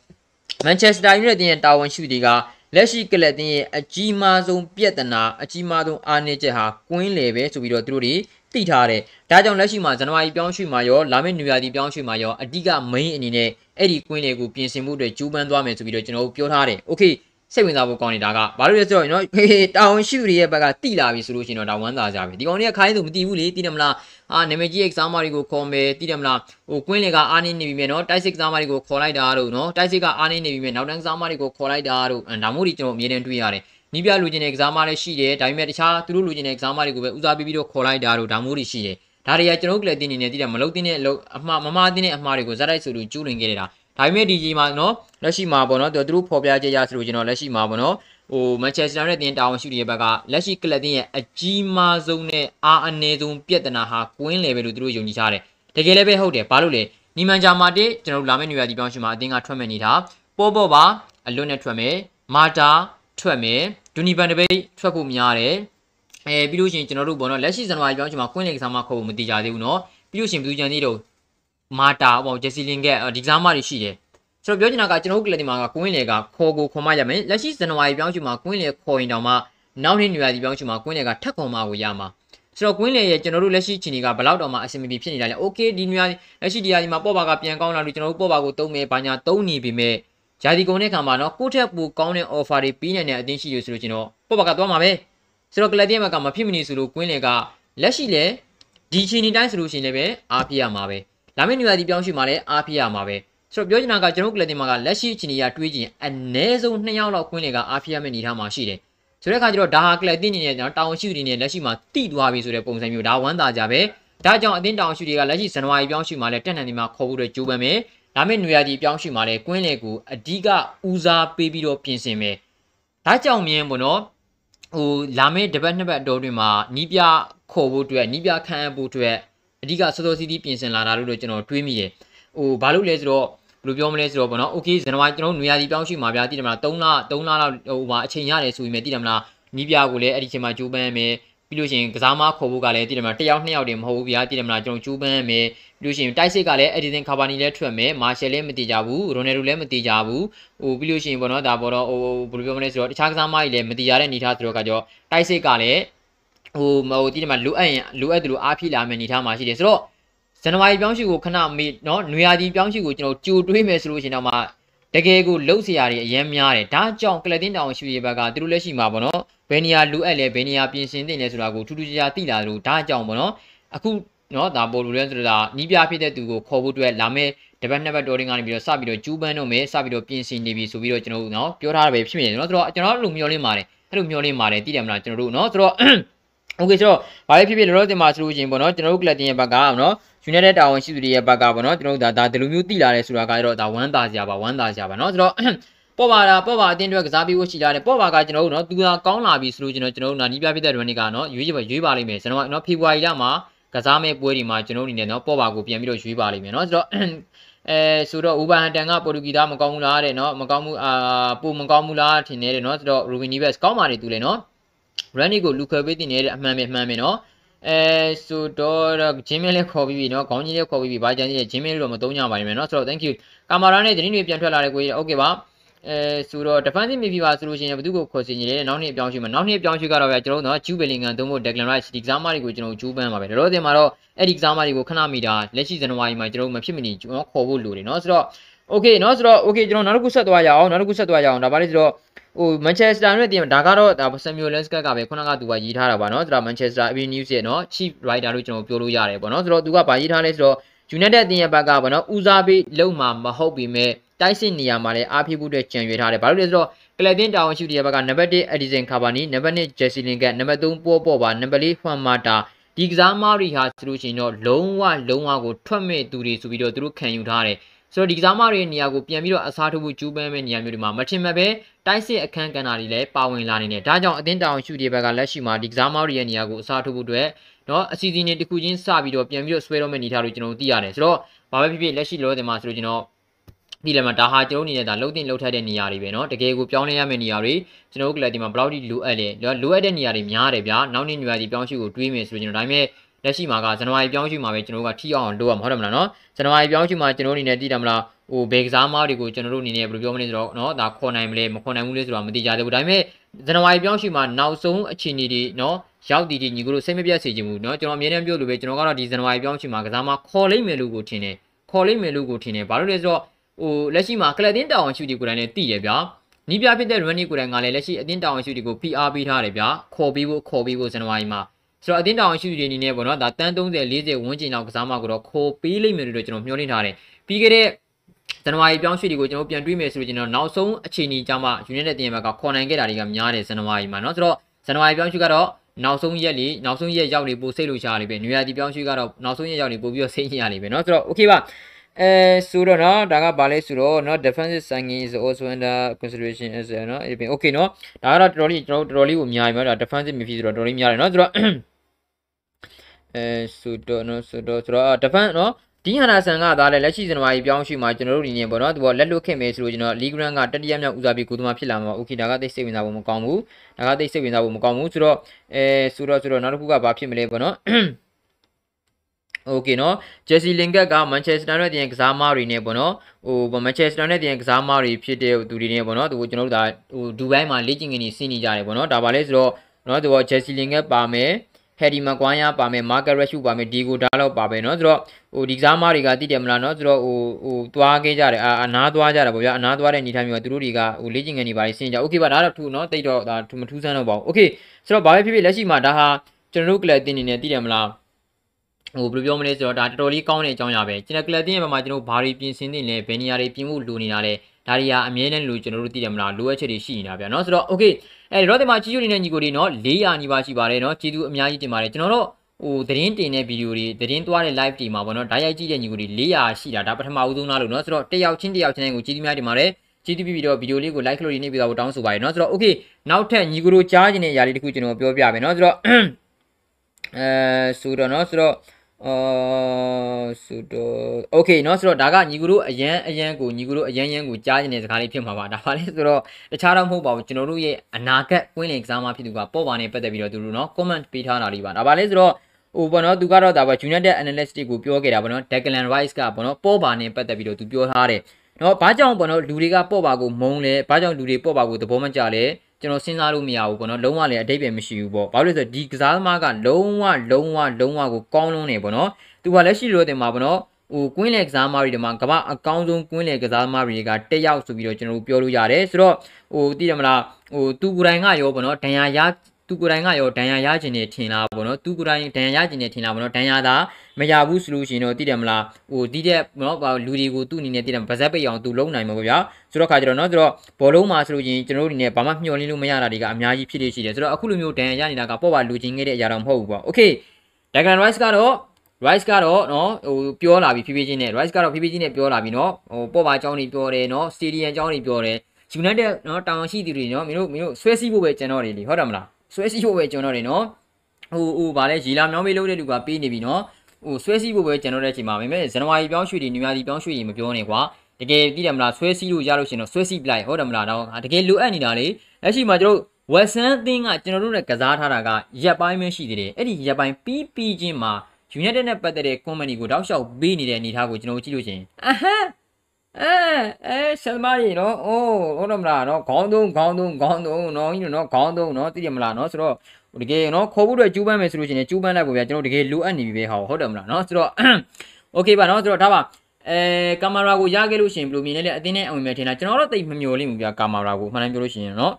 Manchester United တင်ရဲ့တာဝန်ရှိသူတွေကလက်ရှိကလပ်တင်ရဲ့အကြီးမားဆုံးပြဿနာအကြီးမားဆုံးအားနည်းချက်ဟာကွင်းလေပဲဆိုပြီးတော့သူတို့တွေ သိထားတယ်။ဒါကြောင့်လက်ရှိမှာဇန်နဝါရီပြောင်းရွှေ့မှာရောလာမယ့်နွေရာသီပြောင်းရွှေ့မှာရောအဓိက main အနေနဲ့အဲ့ဒီကွင်းလေကိုပြင်ဆင်မှုတွေကျူးပန်းသွားမယ်ဆိုပြီးတော့ကျွန်တော်တို့ပြောထားတယ်။ Okay စိတ်ဝင်စားဖို့ကောင်းနေတာကဘာလို့လဲဆိုတော့နော်ဟေးတာဝန်ရှိသူတွေရဲ့ဘက်ကတိလာပြီဆိုလို့ရှိရင်တော့ဒါဝမ်းသာကြပြီဒီကောင်တွေကခိုင်းသူမသိဘူးလေသိတယ်မလားအာနာမည်ကြီး exam တွေကိုခေါ်မယ်သိတယ်မလားဟိုကွင်းလေကအားနေနေပြီမြေနော်တိုက်စစ် exam တွေကိုခေါ်လိုက်တာတို့နော်တိုက်စစ်ကအားနေနေပြီမြေနောက်တန်း exam တွေကိုခေါ်လိုက်တာတို့ဒါမို့ဒီကျွန်တော်အမြဲတမ်းတွေးရတယ် နီးပြလူချင်းတဲ့ exam တွေရှိတယ်ဒါပေမဲ့တခြားသူတို့လူချင်းတဲ့ exam တွေကိုပဲဦးစားပေးပြီးတော့ခေါ်လိုက်တာတို့ဒါမို့ဒီရှိတယ်ဒါတွေကကျွန်တော်တို့ကလည်းတင်းနေနေသိတယ်မလုပ်တင်းတဲ့အလုပ်အမှားမမတင်းတဲ့အမှားတွေကိုဇက်တိုက်ဆိုလို့ကျူးလွန်ခဲ့တာဒါပေမဲ့ဒီကြီးမှာနော်လက်ရှိမှာပေါ့နော်သူတို့ဖော်ပြချက်ရဆိုလို့ကျွန်တော်လက်ရှိမှာပေါ့နော်ဟိုမန်ချက်စတာနဲ့တင်တာဝန်ရှိတဲ့ဘက်ကလက်ရှိကလပ်တင်ရဲ့အကြီးမားဆုံးနဲ့အားအနည်းဆုံးပြဿနာဟာကွင်းလေပဲလို့သူတို့ယုံကြည်ကြတယ်တကယ်လည်းပဲဟုတ်တယ်ဘာလို့လဲနီမန်ဂျာမာတစ်ကျွန်တော်တို့လာမယ့်နေရာဒီပြောင်းရှင်မှာအတင်းကထွက်မယ်နေတာပေါ်ပေါ်ပါအလွတ်နဲ့ထွက်မယ်မာတာထွက်မယ် ဒူနီဘန်တပိတ်ထွက်ဖို့များတယ်အဲပြီးလို့ရှိရင်ကျွန်တော်တို့ဘောနော်လက်ရှိဇန်နဝါရီပြောင်းရှင်မှာကွင်းလေကစားမခေါ်ဖို့မတိကြသေးဘူးเนาะပြီးလို့ရှိရင်ဘလူးဂျန်တီတို့မာတာပေါ့ဂျက်စီလင်ကဒီကစားမတွေရှိတယ်ကျွန်တော်ပြောချင်တာကကျွန်တော်တို့ကလပ်ဒီမှာကကွင်းလေကခေါ်ကိုခေါ်မရမယ်လက်ရှိဇန်နဝါရီပြောင်းချူမှာကွင်းလေခေါ်ရင်တောင်မှနောက်နှစ်နေရာဒီပြောင်းချူမှာကွင်းလေကထက်ခေါ်မှကိုရမှာဆိုတော့ကွင်းလေရဲ့ကျွန်တော်တို့လက်ရှိချီနေကဘလောက်တောင်မှအဆင်မပြေဖြစ်နေတာလဲโอเคဒီနေရာလက်ရှိဒီနေရာဒီမှာပေါ့ပါကပြန်ကောင်းလာလို့ကျွန်တော်တို့ပေါ့ပါကိုတုံးမယ်ဘာညာတုံးနေပြီမဲ့ ဂျာဒီကုန်တဲ့ခါမှာနော်ကိုယ့်ထက်ပိုကောင်းတဲ့ offer တွေပေးနိုင်တဲ့အသင်းရှိလို့ဆိုလို့ကျွန်တော်ပေါ့ပါကသွားမှာပဲဆိုတော့ကလပ်တင်ဘက်ကမဖြစ်မနေဆိုလို့ကွင်းလေကလက်ရှိလေဒီချီနီတိုင်းဆိုလို့ရှိရင်လည်းအားပြရမှာပဲလာမယ့်နေရာဒီပြောင်းရှိမှာလည်းအားပြရမှာပဲဆိုတော့ပြောချင်တာကကျွန်တော်ကလပ်တင်မှာကလက်ရှိချီနီကတွေးကြည့်အနည်းဆုံး2ယောက်လောက်ကွင်းလေကအားပြရမယ့်အနေထားမှာရှိတယ်ဆိုတဲ့အခါကျတော့ဒါဟာကလပ်တင်နေနဲ့ကျွန်တော်တာဝန်ရှိသူတွေနဲ့လက်ရှိမှာတိသွားပြီဆိုတဲ့ပုံစံမျိုးဒါဝမ်းသာကြပဲဒါကြောင့်အသင်းတောင်ရှိတွေကလက်ရှိဇန်နဝါရီပြောင်းရှိမှာလဲတက်နန်ဒီမှာခေါ်ဖို့အတွက်ကြိုးပမ်းမယ်။ ဒါမဲ့နွေရာသီပြောင်းရှိမှာလဲကွင်းလေကိုအဓိကဦးစားပေးပြီးတော့ပြင်ဆင်မယ်။ဒါကြောင့်မြင်ပေါ့နော်ဟိုလာမယ့်တပတ်နှစ်ပတ်အတော်တွင်မှာနီးပြခေါ်ဖို့အတွက်နီးပြခန့်အပ်ဖို့အတွက်အဓိကစောစောစီးစီးပြင်ဆင်လာတာလို့တော့ကျွန်တော်တွေးမိရယ်။ဟိုဘာလို့လဲဆိုတော့ဘယ်လိုပြောမလဲဆိုတော့ပေါ့နော်။ Okay ဇန်နဝါရီကျွန်တော်နွေရာသီပြောင်းရှိမှာဗျာတိတယ်မလား3လ3လလောက်ဟိုမှာအချိန်ရတယ်ဆိုပြီးမြဲတိတယ်မလားနီးပြကိုလည်းအဲ့ဒီချိန်မှာကြိုးပမ်းမယ် ပြီးလို့ရှိရင်ကစားမခေါ်ဖို့ကလည်းတည်တယ်မလားတယောက်နှစ်ယောက်တည်းမဟုတ်ဘူးဗျာတည်တယ်မလားကျွန်တော်ကျူးပန်းရမယ်ပြီးလို့ရှိရင်တိုက်စစ်ကလည်းအက်ဒီဆင်ကာဘာနီလည်းထွက်မယ်မာရှယ်လည်းမတည်ကြဘူးရိုနယ်ဒိုလည်းမတည်ကြဘူးဟိုပြီးလို့ရှိရင်ဘောနော်ဒါဘောတော့ဟိုဘယ်လိုပြောမလဲဆိုတော့တခြားကစားမကြီးလည်းမတည်ရတဲ့အနေထားဆိုတော့ကကြောတိုက်စစ်ကလည်းဟိုမဟုတ်တည်တယ်မလားလိုအပ်ရင်လိုအပ်တယ်လို့အားဖြည့်လာမယ့်အနေထားမှာရှိတယ်ဆိုတော့ဇန်နဝါရီပြောင်းရှိကိုခဏမေ့နော်နွေရာသီပြောင်းရှိကိုကျွန်တော်ကြိုတွေးမယ်ဆိုလို့ရှိရင်တော့မှတကယ်ကိုလှုပ်စရာတွေအများများတယ်ဒါကြောင့်ကလတင်တောင်ရှိရဘက်ကသူတို့လက်ရှိမှာပေါ့နော် ဘယ်နေရာလိုအပ်လဲဘယ်နေရာပြင်ဆင်သင့်လဲဆိုတာကိုထူးထူးခြားခြားသိလာလို့ဒါအကြောင်းပေါ့နော်အခုနော်ဒါပေါ်လို့လဲဆိုတော့နီးပြဖြစ်တဲ့သူကိုခေါ်ဖို့အတွက်လာမယ့်တပတ်နှစ်ပတ်တော်ရင်ကနေပြီးတော့စပြီးတော့ကျူးပန်းတော့မယ်စပြီးတော့ပြင်ဆင်နေပြီဆိုပြီးတော့ကျွန်တော်တို့နော်ပြောထားတာပဲဖြစ်နေတယ်နော်ဆိုတော့ကျွန်တော်တို့လိုမျှော်လင့်ပါတယ်အဲ့လိုမျှော်လင့်ပါတယ်သိတယ်မလားကျွန်တော်တို့နော်ဆိုတော့ okay ဆိုတော့ဘာပဲဖြစ်ဖြစ်လောလောဆယ်မှာဆိုလို့ရှင်ပေါ့နော်ကျွန်တော်တို့ကလပ်တင်ရဲ့ဘက်ကနော် United တာဝန်ရှိသူတွေရဲ့ဘက်ကပေါ့နော်ကျွန်တော်တို့ဒါဒါဒီလိုမျိုးသိလာတယ်ဆိုတာကတော့ဒါဝမ်းသာစရာပါဝမ်းသာစရာပါနော်ဆိုတော့ ပေါ့ပါတာပေါ့ပါအတင်းအတွက်ကစားပြီးဖို့ရှိလာတယ်ပေါ့ပါကကျွန်တော်တို့နော်သူကကောင်းလာပြီဆိုလို့ကျွန်တော်ကျွန်တော်တို့နာနီးပြဖြစ်တဲ့ရန်နီကနော်ရွေးရွေးပါလိမ့်မယ်ကျွန်တော်နော်ဖေဖော်ဝါရီလမှာကစားမဲ့ပွဲတွေမှာကျွန်တော်အနေနဲ့နော်ပေါ့ပါကိုပြန်ပြီးတော့ရွေးပါလိမ့်မယ်နော်ဆိုတော့အဲဆိုတော့ဥဘာဟန်တန်ကပေါ်တူဂီသားမကောင်းဘူးလားတဲ့နော်မကောင်းဘူးအာပိုမကောင်းဘူးလားထင်နေတယ်နော်ဆိုတော့ရူဘီနီဘက်ကောင်းပါနေသူလေနော်ရန်နီကိုလူခွဲပေးတင်နေတဲ့အမှန်ပဲအမှန်ပဲနော်အဲဆိုတော့ဂျင်းမင်းလေးခေါ်ပြီးပြီเนาะခေါင်းကြီးလေးခေါ်ပြီးပြီဘာကြမ်းကြီးဂျင်းမင်းလေးတော့မသုံးကြပါလိမ့်မယ်เนาะဆိုတော့ thank you ကာမာရာနဲ့သတင်းတွေပြန်ထွက်လာတယ်ကိုကြီး okay ပါ အဲဆိုတော့ defensive midfielder ဆိုလို့ရှိရင်ဘယ်သူကိုခေါ်စီနေလဲနောက်နှစ်အပြောင်းရွှေ့မှာနောက်နှစ်အပြောင်းရွှေ့ကတော့ဗျာကျွန်တော်တို့နော်ဂျူဘယ်လင်ဂန်သုံးဖို့ Declan Rice ဒီကစားမတွေကိုကျွန်တော်ဂျူးပန်းပါပဲဒါတော့တင်မှာတော့အဲ့ဒီကစားမတွေကိုခဏမိတာလက်ရှိဇန်နဝါရီမှာကျွန်တော်မဖြစ်မနေကျွန်တော်ခေါ်ဖို့လိုတယ်เนาะဆိုတော့ okay เนาะဆိုတော့ okay ကျွန်တော်နောက်တစ်ခုဆက်သွားရအောင်နောက်တစ်ခုဆက်သွားရအောင်ဒါပါလေဆိုတော့ဟိုမန်ချက်စတာနဲ့တင်ဒါကတော့ဒါဆမ်မြူလန်စကတ်ကပဲခုနကသူကရေးထားတာပါเนาะဆိုတော့မန်ချက်စတာ AB News ရဲ့เนาะ chief writer လို့ကျွန်တော်ပြောလို့ရတယ်ပေါ့เนาะဆိုတော့သူကဗာရေးထားလဲဆိုတော့ United အသင်းရဲ့ဘက်ကပေါ့เนาะဦးစားပေးလုံမှာမဟုတ်ပေမဲ့ တိုက်စစ်နေရာမှာလည်းအားဖြည့်ဖို့အတွက်ကြံရွယ်ထားတယ်ဘာလို့လဲဆိုတော့ကလပ်တင်တာဝန်ရှိတဲ့ဘက်ကနံပါတ်1 Edison Cavani နံပါတ်2 Jesse Lingard နံပါတ်3 Paul Pogba နံပါတ်4 Juan Mata ဒီကစားမားတွေဟာဆိုလို့ရှိရင်တော့လုံးဝလုံးဝကိုထွက်မဲ့သူတွေဆိုပြီးတော့သူတို့ခံယူထားတယ်ဆိုတော့ဒီကစားမတွေနေရာကိုပြန်ပြီးတော့အစားထိုးဖို့ကြိုးပမ်းမဲ့နေရာမျိုးတွေမှာမထင်မှတ်ပဲတိုက်စစ်အခန်းကဏ္ဍတွေလည်းပါဝင်လာနေတယ်။ဒါကြောင့်အသင်းတောင်ရှုဒီဘက်ကလက်ရှိမှာဒီကစားမတွေရဲ့နေရာကိုအစားထိုးဖို့အတွက်တော့အစီအစဉ်တွေတစ်ခုချင်းစပြီးတော့ပြန်ပြီးတော့ဆွဲတော့မဲ့နေထားလို့ကျွန်တော်တို့သိရတယ်။ဆိုတော့ဘာပဲဖြစ်ဖြစ်လက်ရှိလောလောဆယ်မှာဆိုလို့ကျွန်တော် ဒီလည်းမှာဒါဟာကျွန်တော်အနေနဲ့ဒါလှုပ်တင်လှုပ်ထက်တဲ့နေရာတွေပဲเนาะတကယ်ကိုပြောင်းလဲရမယ့်နေရာတွေကျွန်တော်တို့ကလည်းဒီမှာဘယ်လောက်ထိလိုအပ်လဲလိုအပ်တဲ့နေရာတွေများတယ်ဗျာနောက်နေ့ညွာဒီပြောင်းရှုကိုတွေးမယ်ဆိုရင်ကျွန်တော်ဒါပေမဲ့လက်ရှိမှာကဇန်နဝါရီပြောင်းရှုမှာပဲကျွန်တော်တို့ကထိအောင်လုပ်ရမှာဟုတ်တယ်မလားเนาะဇန်နဝါရီပြောင်းရှုမှာကျွန်တော်အနေနဲ့သိတယ်မလားဟိုဘေကစားမားတွေကိုကျွန်တော်တို့အနေနဲ့ဘယ်လိုပြောမလဲဆိုတော့เนาะဒါခေါ်နိုင်မလဲမခေါ်နိုင်ဘူးလေဆိုတော့မသိကြသေးဘူးဒါပေမဲ့ဇန်နဝါရီပြောင်းရှုမှာနောက်ဆုံးအခြေအနေတွေเนาะရောက်တည်တည်ညီကိုတို့စိတ်မပြတ်စေချင်ဘူးเนาะကျွန်တော်အမြဲတမ်းပြောလို့ပဲကျွန်တော်ကတော့ဒီဇန်နဝါရီပြောင်းရှုမှာကစားမားခေါ်လိမ့်မယ်လို့ကိုထင်တယ်ခေါ်လိမ့်မယ်လို့ကိုထင်တယ်ဘာလို့လဲဆိုတော့ ဟိုလက်ရှိမှာကလပ်တင်းတာဝန်ရှုတွေကိုယ်တိုင်လည်းသိရဗျာနီးပြဖြစ်တဲ့ running ကိုယ်တိုင်ကလည်းလက်ရှိအတင်းတာဝန်ရှုတွေကို PR ပေးထားတယ်ဗျာခေါ်ပြီးဖို့ခေါ်ပြီးဖို့ဇန်နဝါရီမှာဆိုတော့အတင်းတာဝန်ရှုတွေအနေနဲ့ပေါ့နော်ဒါတန်း30 40ဝန်းကျင်လောက်ကစားမကိုတော့ခေါ်ပေးလိမ့်မယ်လို့ကျွန်တော်မျှော်လင့်ထားတယ်ပြီးခဲ့တဲ့ဇန်နဝါရီပြောင်းရွှေ့တွေကိုကျွန်တော်ပြန်တွေးမယ်ဆိုရင်တော့နောက်ဆုံးအခြေအနေကြောင့်မှ United တင်ဘက်ကခေါ်နိုင်ခဲ့တာတွေကများတယ်ဇန်နဝါရီမှာเนาะဆိုတော့ဇန်နဝါရီပြောင်းရွှေ့ကတော့နောက်ဆုံးရက်လေးနောက်ဆုံးရက်ရောက်နေပို့စိတ်လို့ရှားလေးပဲနွေရာသီပြောင်းရွှေ့ကတော့နောက်ဆုံးရက်ရောက်နေပို့ပြီးတော့စိတ်ညစ်ရလေးပဲเนาะဆိုတော့ okay ပါ အဲဆိုတော့เนาะဒါကဘာလဲဆိုတော့เนาะ defensive signing is also under consideration as เนาะ okay เนาะဒါကတော့တော်တော်လေးကျွန်တော်တော်တော်လေးကိုများပြီเนาะဒါ defensive midfield ဆိုတော့တော်တော်လေးများတယ်เนาะဆိုတော့အဲဆိုတော့เนาะဆိုတော့ဆိုတော့ defense เนาะဒီဟန်နာဆန်ကဒါလည်းလက်ရှိဇန်နဝါရီပြောင်းရွှေ့မှာကျွန်တော်တို့အနေနဲ့ပေါ့နော်သူကလက်လွတ်ခဲ့မယ်ဆိုလို့ကျွန်တော်လီဂရန်ကတတိယမြောက်ဦးစားပေးကိုသမားဖြစ်လာမှာโอเคဒါကသိစိတ်ဝင်စားဖို့မကောင်းဘူးဒါကသိစိတ်ဝင်စားဖို့မကောင်းဘူးဆိုတော့အဲဆိုတော့ဆိုတော့နောက်တစ်ခုကဘာဖြစ်မလဲပေါ့နော် โอเคเนาะဂျက်စီလင်ကတ်ကမန်ချက်စတာနဲ့တည်ရင်ကစားမတွေနဲ့ပေါ့နော်ဟိုမန်ချက်စတာနဲ့တည်ရင်ကစားမတွေဖြစ်တဲ့သူတွေနဲ့ပေါ့နော်သူကျွန်တော်တို့ဒါဟိုဒူဘိုင်းမှာလေ့ကျင့်ခင်းနေစီးနေကြတယ်ပေါ့နော်ဒါပါလဲဆိုတော့เนาะသူကဂျက်စီလင်ကတ်ပါမယ် ဟယ်ဒီမကွိုင်းယာပါမယ်မာကရက်ရှူပါမယ်ဒီကိုဒါလောက်ပါပဲเนาะဆိုတော့ဟိုဒီကစားမားတွေကသိတယ်မလားเนาะဆိုတော့ဟိုဟိုသွားခဲ့ကြတယ်အာအနားသွားကြတာပေါ့ဗျာအနားသွားတဲ့အနေထားမျိုးကသူတို့တွေကဟိုလေ့ကျင့်ခန်းတွေပါဆင်းကြโอเคပါဒါတော့ထူเนาะတိတ်တော့ဒါထူမထူးဆန်းတော့ပါဘူးโอเคဆိုတော့ဘာပဲဖြစ်ဖြစ်လက်ရှိမှာဒါဟာကျွန်တော်တို့ကလပ်တင်နေနေသိတယ်မလား ဟိုဘယ်လိုပြောမလဲဆိုတော့ဒါတော်တော်လေးကောင်းတဲ့အကြောင်းအရာပဲကျွန်တော်ကလပ်တင်ရဲ့ဘက်မှာကျွန်တော်ဘာတွေပြင်ဆင်နေလဲဘယ်နေရာတွေပြင်ဖို့လိုနေတာလဲဒါတွေကအမြဲတမ်းလို့ကျွန်တော်တို့သိတယ်မလားလိုအပ်ချက်တွေရှိနေတာဗျာเนาะဆိုတော့ okay အဲဒီတော့ဒီမှာကြီးကျိုးနေတဲ့ညီကိုတွေเนาะ400ညီပါရှိပါတယ်เนาะကျေးဇူးအများကြီးတင်ပါတယ်ကျွန်တော်တို့ဟိုသတင်းတင်တဲ့ဗီဒီယိုတွေသတင်းသွားတဲ့ live တွေမှာပေါ့နော်ဓာတ်ရိုက်ကြည့်တဲ့ညီကိုတွေ400ရှိတာဒါပထမဦးဆုံးလားလို့เนาะဆိုတော့တယောက်ချင်းတယောက်ချင်းကိုကျေးဇူးများတင်ပါတယ်ကျေးဇူးပြီးတော့ဗီဒီယိုလေးကို like လုပ်ရနေပြီးတော့တောင်းဆိုပါတယ်เนาะဆိုတော့ okay နောက်ထပ်ညီကိုတို့ကြားကျင်တဲ့အရာလေးတခုကျွန်တော်ပြောပြမယ်เนาะဆိုတော့အဲဆိုတော့เนาะဆိုတော့ အော်ဆိုတော့โอเคเนาะဆိုတော့ဒါကညီကူတို့အရန်အရန်ကိုညီကူတို့အရန်ရန်ကိုကြားနေတဲ့စကားလေးဖြစ်မှာပါဒါပါလေဆိုတော့တခြားတော့မဟုတ်ပါဘူးကျွန်တော်တို့ရဲ့အနာဂတ်ကွင်းလင်ကစားမဖြစ်သူကပေါ့ပါနေပတ်သက်ပြီးတော့သူတို့เนาะ comment ပေးထားတာလေးပါဒါပါလေဆိုတော့ဟိုဘောနော်သူကတော့ဒါပါ United Analyst ကိုပြောခဲ့တာဘောနော် Declan Rice ကဘောနော်ပေါ့ပါနေပတ်သက်ပြီးတော့သူပြောထားတယ်နော်ဘာကြောင့်ဘောနော်လူတွေကပေါ့ပါကိုမုံလဲဘာကြောင့်လူတွေပေါ့ပါကိုသဘောမကျလဲ ကျွန်တော်စဉ်းစားလို့မရဘူးပေါ့နော်လုံးဝလည်းအတိတ်ပဲမရှိဘူးပေါ့ဘာလို့လဲဆိုတော့ဒီကစားသမားကလုံးဝလုံးဝလုံးဝကိုကောင်းလုံးနေပေါ့နော်သူကလက်ရှိလိုတင်မှာပေါ့နော်ဟိုကွင်းလေကစားသမားတွေမှာကမ္ဘာအကောင်းဆုံးကွင်းလေကစားသမားတွေကတက်ရောက်ဆိုပြီးတော့ကျွန်တော်တို့ပြောလို့ရတယ်ဆိုတော့ဟိုသိတယ်မလားဟိုသူကိုယ်တိုင်ကရောပေါ့နော်ဒဏ်ရာရ သူကိုယ်တိုင်ကရောဒဏ်ရာရခြင်းနဲ့ထင်လားပေါ့နော်သူကိုယ်တိုင်ဒဏ်ရာရခြင်းနဲ့ထင်လားပေါ့နော်ဒဏ်ရာသာမရဘူးဆိုလို့ရှိရင်တော့သိတယ်မလားဟိုဒီတဲ့နော်လူတွေကိုသူ့အနေနဲ့သိတယ်ဗဇက်ပိတ်အောင်သူလုံးနိုင်မှာပေါ့ဗျာဆိုတော့ခါကျတော့နော်ဆိုတော့ဘောလုံးမှာဆိုလို့ရင်ကျွန်တော်တို့အနေနဲ့ဘာမှမျှော်လင့်လို့မရတာတွေကအများကြီးဖြစ်နေရှိတယ်ဆိုတော့အခုလိုမျိုးဒဏ်ရာရနေတာကပေါ့ပါလူချင်းခဲ့တဲ့အရာတော့မဟုတ်ဘူးပေါ့โอเค Declan Rice ကတော့ Rice ကတော့နော်ဟိုပြောလာပြီဖြည်းဖြည်းချင်းနဲ့ Rice ကတော့ဖြည်းဖြည်းချင်းနဲ့ပြောလာပြီနော်ဟိုပေါ့ပါအကြောင်းတွေပြောတယ်နော် Stadium အကြောင်းတွေပြောတယ် United နော်တောင်ရှိသူတွေနော်မင်းတို့မင်းတို့ဆွဲစီးဖို့ပဲကျွန်တော်တွေလေဟုတ်တယ်မလား ဆွဲစီးဖို့ပဲကျွန်တော်တွေနော်ဟိုဟိုဗာလဲရီလာမြောင်းမေးလို့တဲ့လူကပေးနေပြီနော်ဟိုဆွဲစီးဖို့ပဲကျွန်တော်တဲ့အချိန်မှာမင်းမဲဇန်နဝါရီပြောင်းရွှေ့တွေနွေရာသီပြောင်းရွှေ့တွေမပြောနဲ့ကွာတကယ်ပြည်တယ်မလားဆွဲစီးလို့ရလို့ရှင်တော့ဆွဲစီးပလိုက်ဟုတ်တယ်မလားတော့တကယ်လိုအပ်နေတာလေလက်ရှိမှာကျွန်တော်ဝက်ဆန်အသင်းကကျွန်တော်တို့နဲ့ကစားထားတာကရက်ပိုင်းပဲရှိသေးတယ်အဲ့ဒီရက်ပိုင်းပြီးပြီးချင်းမှာ United နဲ့ပတ်သက်တဲ့ company ကိုတောက်လျှောက်ပေးနေတဲ့အနေအထားကိုကျွန်တော်ကြည့်လို့ရှင်အဟမ်း အဲအဲဆယ်မကြီးနော်အိုးဟုတ်တယ်မလားနော်ခေါင်းသုံးခေါင်းသုံးခေါင်းသုံးနော်ကြီးနော်ခေါင်းသုံးနော်သိတယ်မလားနော်ဆိုတော့တကယ်နော်ခေါ်ဖို့အတွက်ကျူးပန်းမယ်ဆိုလို့ရှိရင်ကျူးပန်းလိုက်ပေါ့ဗျာကျွန်တော်တကယ်လိုအပ်နေပြီပဲဟောဟုတ်တယ်မလားနော်ဆိုတော့โอเคပါနော်ဆိုတော့ဒါပါအဲကင်မရာကိုရခဲ့လို့ရှိရင်ဘယ်လိုမြင်လဲလဲအတင်းနဲ့အဝင်မဲ့ထင်တာကျွန်တော်တော့တိတ်မမျော်လင့်ဘူးဗျာကင်မရာကိုမှန်တယ်ပြောလို့ရှိရင်နော်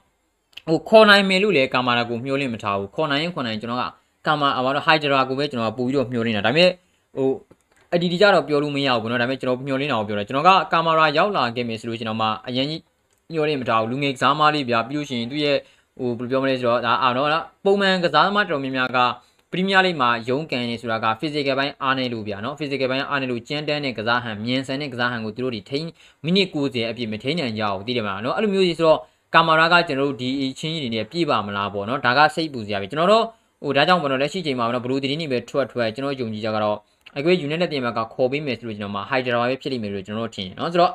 ဟိုခေါ်နိုင်မယ်လို့လေကင်မရာကိုမျော်လင့်မထားဘူးခေါ်နိုင်ရင်ခေါ်နိုင်ကျွန်တော်ကကင်မရာအမတော့ Hydra ကိုပဲကျွန်တော်ကပို့ပြီးတော့မျော်လင့်တာဒါပေမဲ့ဟို အဒီဒီကြတော့ပြောလို့မရဘူးပေါ့နော်ဒါပေမဲ့ကျွန်တော်မျော်လင့်တာကိုပြောတယ်ကျွန်တော်ကကင်မရာရောက်လာခဲ့မယ်ဆိုလို့ကျွန်တော်မှအရင်ကြီးမျော်လင့်မထားဘူးလူငယ်ကစားမလေးဗျာပြီးလို့ရှိရင်သူ့ရဲ့ဟိုဘယ်လိုပြောမလဲဆိုတော့ဒါအာတော့ပုံမှန်ကစားသမားတော်များများကပရီးမီးယားလိမှာရုံးကန်နေဆိုတာက physical ဘိုင်းအားနေလို့ဗျာနော် physical ဘိုင်းအားနေလို့ကျန်းတန်းတဲ့ကစားဟန်မြန်ဆန်တဲ့ကစားဟန်ကိုသူတို့တွေထိန်းမိနစ်90အပြည့်မထိန်းနိုင်ကြအောင်သိတယ်မလားနော်အဲ့လိုမျိုးကြီးဆိုတော့ကာမရာကကျွန်တော်တို့ဒီချင်းကြီးတွေနဲ့ပြည့်ပါမလားပေါ့နော်ဒါကစိတ်ပူစရာပဲကျွန်တော်တို့ဟိုဒါကြောင့်ပေါ့နော်လက်ရှိချိန်မှာပေါ့နော်ဘလူးတီတင်းနေပဲထွက်ထွက်ကျွန်တော်ယုံကြည်ကြကတော့ အကွေး unit နဲ့တင်မှာကခေါ်ပေးမယ်ဆိုလို့ကျွန်တော်မှာ hydra ပဲဖြစ်လိမ့်မယ်လို့ကျွန်တော်တို့ထင်တယ်နော်ဆိုတော့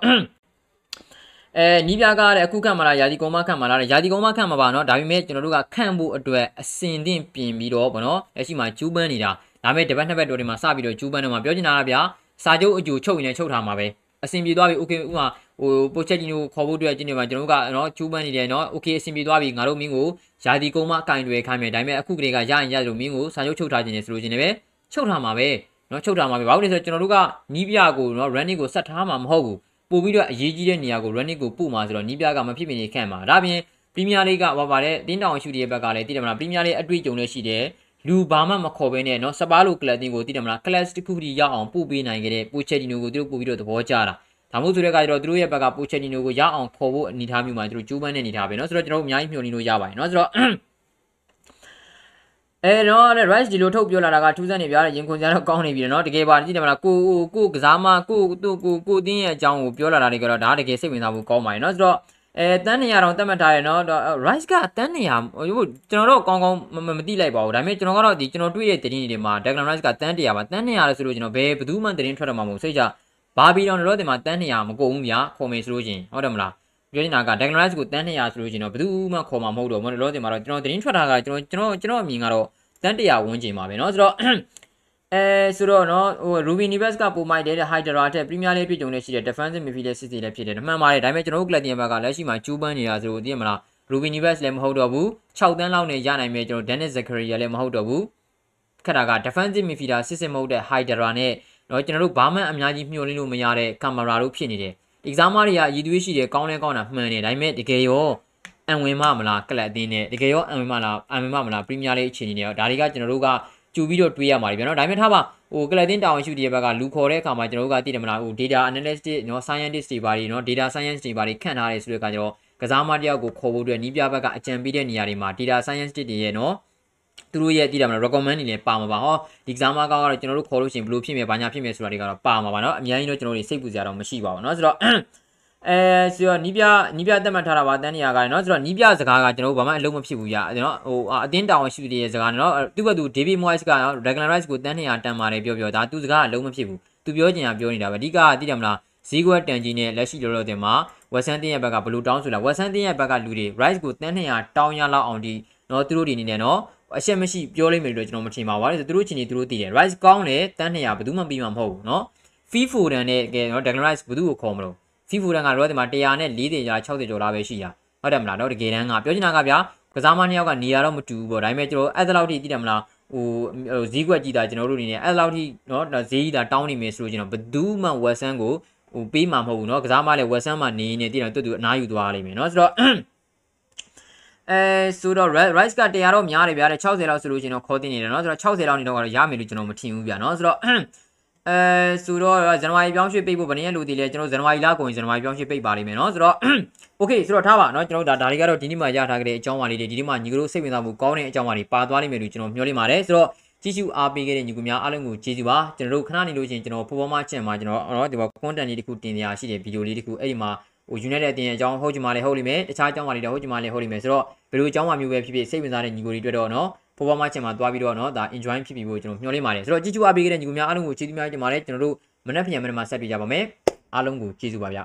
အဲနီးပြားကားတဲ့အခုခန့်မလားယာဒီကုန်းမခန့်မလားတဲ့ယာဒီကုန်းမခန့်မှာပါနော်ဒါပေမဲ့ကျွန်တော်တို့ကခန့်ဖို့အတွက်အစင်သင့်ပြင်ပြီးတော့ဗောနော်လက်ရှိမှာကျူးပန်းနေတာဒါပေမဲ့တပတ်နှစ်ပတ်တော်တွေမှာစပြီးတော့ကျူးပန်းတော့မှာပြောချင်တာကဗျာစာချုပ်အကျိုးချုပ်ရင်လည်းချုပ်ထားမှာပဲအဆင်ပြေသွားပြီโอเคဥမာဟိုပိုချက်ဂျီနိုခေါ်ဖို့အတွက်ကျင်းနေမှာကျွန်တော်တို့ကနော်ကျူးပန်းနေတယ်နော်โอเคအဆင်ပြေသွားပြီငါတို့မင်းကိုယာဒီကုန်းမကင်တွေခိုင်းမယ်ဒါပေမဲ့အခုကလေးကရရင်ရလို့မင်းကိုစာချုပ်ချုပ်ထားခြင်းနဲ့ဆိုလို့ခြင်းလည်းပဲချုပ်ထားမှာပဲ နော်ချုပ်ထားမှာပဲဘာလို့လဲဆိုတော့ကျွန်တော်တို့ကနီးပြကိုနော် running ကိုဆက်ထားမှာမဟုတ်ဘူးပို့ပြီးတော့အရေးကြီးတဲ့နေရာကို running ကိုပို့မှာဆိုတော့နီးပြကမဖြစ်မနေခန့်မှာဒါပြင်ပရီးမီးယားလိကဘာပါတဲ့တင်းတောင်ရှူတီရဲ့ဘက်ကလည်းတိတယ်မလားပရီးမီးယားလိအတွေ့အကြုံလည်းရှိတယ်လူဘာမှမခေါ်ဘဲနဲ့နော်စပါးလိုကလပ်တင်ကိုတိတယ်မလားကလပ်တစ်ခုတည်းရောက်အောင်ပို့ပေးနိုင်ခဲ့တဲ့ပိုချက်ဒီနိုကိုသူတို့ပို့ပြီးတော့သဘောကျတာဒါမှမဟုတ်ဆိုတဲ့အခါကျတော့သူတို့ရဲ့ဘက်ကပိုချက်ဒီနိုကိုရောက်အောင်ခေါ်ဖို့အနေထားမျိုးမှာသူတို့ကြိုးပမ်းနေနေတာပဲနော်ဆိုတော့ကျွန်တော်တို့အများကြီးမျှော်လင့်လို့ရပါတယ်နော်ဆိုတော့ အဲတော့ rice ဒီလိုထုတ်ပြောလာတာကထူးဆန်းနေပြားတယ်ရင်ခွန်ကြတော့ကောင်းနေပြီနော်တကယ်ပါကြည့်တယ်မလားကိုကိုကိုကစားမကိုသူ့ကိုကိုအတင်းရဲ့အကြောင်းကိုပြောလာတာတွေကတော့ဒါတကယ်စိတ်ဝင်စားဖို့ကောင်းပါတယ်နော်ဆိုတော့အဲတန်းနေရတော့တတ်မှတ်ထားရနော် rice ကတန်းနေရကျွန်တော်တော့ကောင်းကောင်းမသိလိုက်ပါဘူးဒါပေမဲ့ကျွန်တော်ကတော့ဒီကျွန်တော်တွေ့တဲ့သတင်းတွေမှာ Declan Rice ကတန်းတရာပါတန်းနေရလဲဆိုလို့ကျွန်တော်ဘယ်ဘယ်သူမှသတင်းထွက်တော့မှာမဟုတ်စိတ်ကြဘာဘီတောင်တော့တင်မှာတန်းနေရမကုန်ဘူးဗျာခုံမေဆိုလို့ချင်းဟုတ်တယ်မလား ပြောနေတာက Declan Rice ကိုတန်း200ဆိုလို့ချင်းတော့ဘယ်သူမှခေါ်မှာမဟုတ်တော့ဘူးလောလောဆယ်မှာတော့ကျွန်တော်သတင်းထွက်တာကကျွန်တော်ကျွန်တော်ကျွန်တော်အမြင်ကတော့တန်း100ဝန်းကျင်ပါပဲเนาะဆိုတော့အဲဆိုတော့เนาะဟို Ruby Universe ကပုံမိုက်တဲ့ Hydra တဲ့ Premier League ပြည်ုံနဲ့ရှိတဲ့ Defensive Midfielder စစ်စစ်လည်းဖြစ်တယ်မှန်ပါတယ်ဒါပေမဲ့ကျွန်တော်တို့ Gladiator ဘက်ကလက်ရှိမှာကျူးပန်းနေတာဆိုတော့သိရမလား Ruby Universe လည်းမဟုတ်တော့ဘူး6တန်းလောက်နဲ့ရနိုင်မယ်ကျွန်တော် Dennis Zakaria လည်းမဟုတ်တော့ဘူး ခက်တာက defensive midfielder စစ်စစ်မဟုတ်တဲ့ Hydra နဲ့နော်ကျွန်တော်တို့ဘာမှအများကြီးမျှော်လင့်လို့မရတဲ့ camera တို့ဖြစ်နေတယ် exam တွေကရည်သွေးရှိတယ်ကောင်းလဲကောင်းတာမှန်တယ်ဒါပေမဲ့တကယ်ရောအံဝင်မမလားကလပ်အသင်းနဲ့တကယ်ရောအံဝင်မလားအံဝင်မမလားပရီးမီးယားလိအခြေအနေနဲ့ဒါတွေကကျွန်တော်တို့ကကြူပြီးတော့တွေးရမှာဗျာနော်ဒါပေမဲ့ထားပါဟိုကလပ်အသင်းတာဝန်ရှိတဲ့ဘက်ကလူခေါ်တဲ့အခါမှာကျွန်တော်တို့ကသိတယ်မလားဟို data analyst နော် scientist တွေပါတွေနော် data science တွေပါတွေခန့်ထားတယ်ဆိုတဲ့အခါကျတော့ကစားမတယောက်ကိုခေါ်ဖို့အတွက်နီးပြဘက်ကအကြံပေးတဲ့နေရာတွေမှာ data science တွေရဲ့နော် သူတို့ရဲ့တည်တယ်မလား recommend နေလည်းပါမှာပါဟောဒီကစားမကောင်းကတော့ကျွန်တော်တို့ခေါ်လို့ရှိရင်ဘယ်လိုဖြစ်မယ်ဘာညာဖြစ်မယ်ဆိုတာတွေကတော့ပါမှာပါเนาะအများကြီးတော့ကျွန်တော်တို့စိတ်ပူစရာတော့မရှိပါဘူးเนาะဆိုတော့အဲဆိုတော့နီးပြနီးပြတက်မှတ်ထားတာပါတန်းနေရကเนาะဆိုတော့နီးပြစကားကကျွန်တော်တို့ဘာမှအလုံးမဖြစ်ဘူးရเนาะဟိုအတင်းတောင်ရှိတဲ့စကားเนาะသူ့ဘက်သူ David Moyes က regularize ကိုတန်းနေရတန်ပါတယ်ပြောပြောဒါသူစကားအလုံးမဖြစ်ဘူးသူပြောချင်တာပြောနေတာပဲအဓိကသိတယ်မလားဈေးကွက်တန်ကြီးနဲ့လက်ရှိလောလောဆယ်မှာဝက်ဆန်တင်းရဲ့ဘက်ကဘလူးတောင်းဆိုလာဝက်ဆန်တင်းရဲ့ဘက်ကလူတွေ rice ကိုတန်း200တောင်းရလောက်အောင်ဒီเนาะသူတို့ဒီနေနဲ့เนาะ အရှက်မရှိပြောလိမ့်မယ်လို့ကျွန်တော်မထင်ပါဘူး။ဒါဆိုသူတို့ချင်းနေသူတို့တည်တယ် rice ကောင်းတယ်တန်း200ဘယ်သူမှပြီးမှာမဟုတ်ဘူးเนาะ fee foden နဲ့ကဲเนาะ declan rice ဘယ်သူကိုခေါ်မလို့ fee foden ကတော့ဒီမှာ100နဲ့40ကျော်60ကျော်လားပဲရှိတာဟုတ်တယ်မလားเนาะတကယ်တမ်းကပြောချင်တာကဗျာကစားမနှစ်ယောက်ကနေရာတော့မတူဘူးပေါ့ဒါပေမဲ့ကျွန်တော်အဲ့ဒါလောက်ထိတည်တယ်မလားဟိုဈေးကွက်ကြည့်တာကျွန်တော်တို့အနေနဲ့အဲ့လောက်ထိเนาะဈေးကြီးတာတောင်းနေမယ်ဆိုလို့ကျွန်တော်ဘယ်သူမှဝက်ဆန်ကိုဟိုပေးမှာမဟုတ်ဘူးเนาะကစားမလည်းဝက်ဆန်မှာနေနေတည်တယ်တူတူအနားယူသွားလိမ့်မယ်เนาะဆိုတော့ အဲဆိုတော့ rice က100တော့များတယ်ဗျာတဲ့60လောက်ဆိုလို့ရှင်တော့ခေါ်တင်နေတယ်เนาะဆိုတော့60လောက်နေတော့ကတော့ရမယ်လို့ကျွန်တော်မထင်ဘူးဗျာเนาะဆိုတော့အဲဆိုတော့ဇန်နဝါရီပြောင်းရွှေ့ပိတ်ဖို့ဗနေရလူတီလဲကျွန်တော်ဇန်နဝါရီလကုန်ရင်ဇန်နဝါရီပြောင်းရွှေ့ပိတ်ပါလိမ့်မယ်เนาะဆိုတော့ okay ဆိုတော့ထားပါเนาะကျွန်တော်ဒါဒါတွေကတော့ဒီနေ့မှရထားကြတဲ့အကြောင်းအရာလေးတွေဒီနေ့မှညီကတို့စိတ်ဝင်စားမှုကောင်းတဲ့အကြောင်းအရာတွေပါသွားလိမ့်မယ်လို့ကျွန်တော်မျှော်လင့်ပါတယ်ဆိုတော့ကြည့်ရှုအားပေးခဲ့တဲ့ညီကူများအားလုံးကိုကျေးဇူးပါကျွန်တော်တို့ခဏနေလို့ရှိရင်ကျွန်တော် performance channel မှာကျွန်တော်เนาะဒီမှာ content လေးတစ်ခုတင်ပြရရှိတဲ့ဗီဒီယိုလေးတစ်ခုအဲ့ဒီမှာ ဟို United အတင်းရဲ့အကြောင်းဟုတ်ချင်မှလည်းဟုတ်လိမ့်မယ်တခြားအကြောင်းမှလည်းဟုတ်ချင်မှလည်းဟုတ်လိမ့်မယ်ဆိုတော့ဘယ်လိုအကြောင်းမှမျိုးပဲဖြစ်ဖြစ်စိတ်ဝင်စားတဲ့ညီကိုတွေတွေ့တော့နော်ပေါ်ပေါ်မှချင်မှသွားပြီးတော့နော်ဒါ enjoy ဖြစ်ပြီးဖို့ကျွန်တော်မျှော်လင့်ပါတယ်ဆိုတော့ကြည့်ကြအားပေးခဲ့တဲ့ညီကိုများအားလုံးကိုကျေးဇူးများတင်ပါတယ်ကျွန်တော်တို့မနက်ဖြန်မနက်မှာဆက်ပြီးကြပါမယ်အားလုံးကိုကျေးဇူးပါဗျာ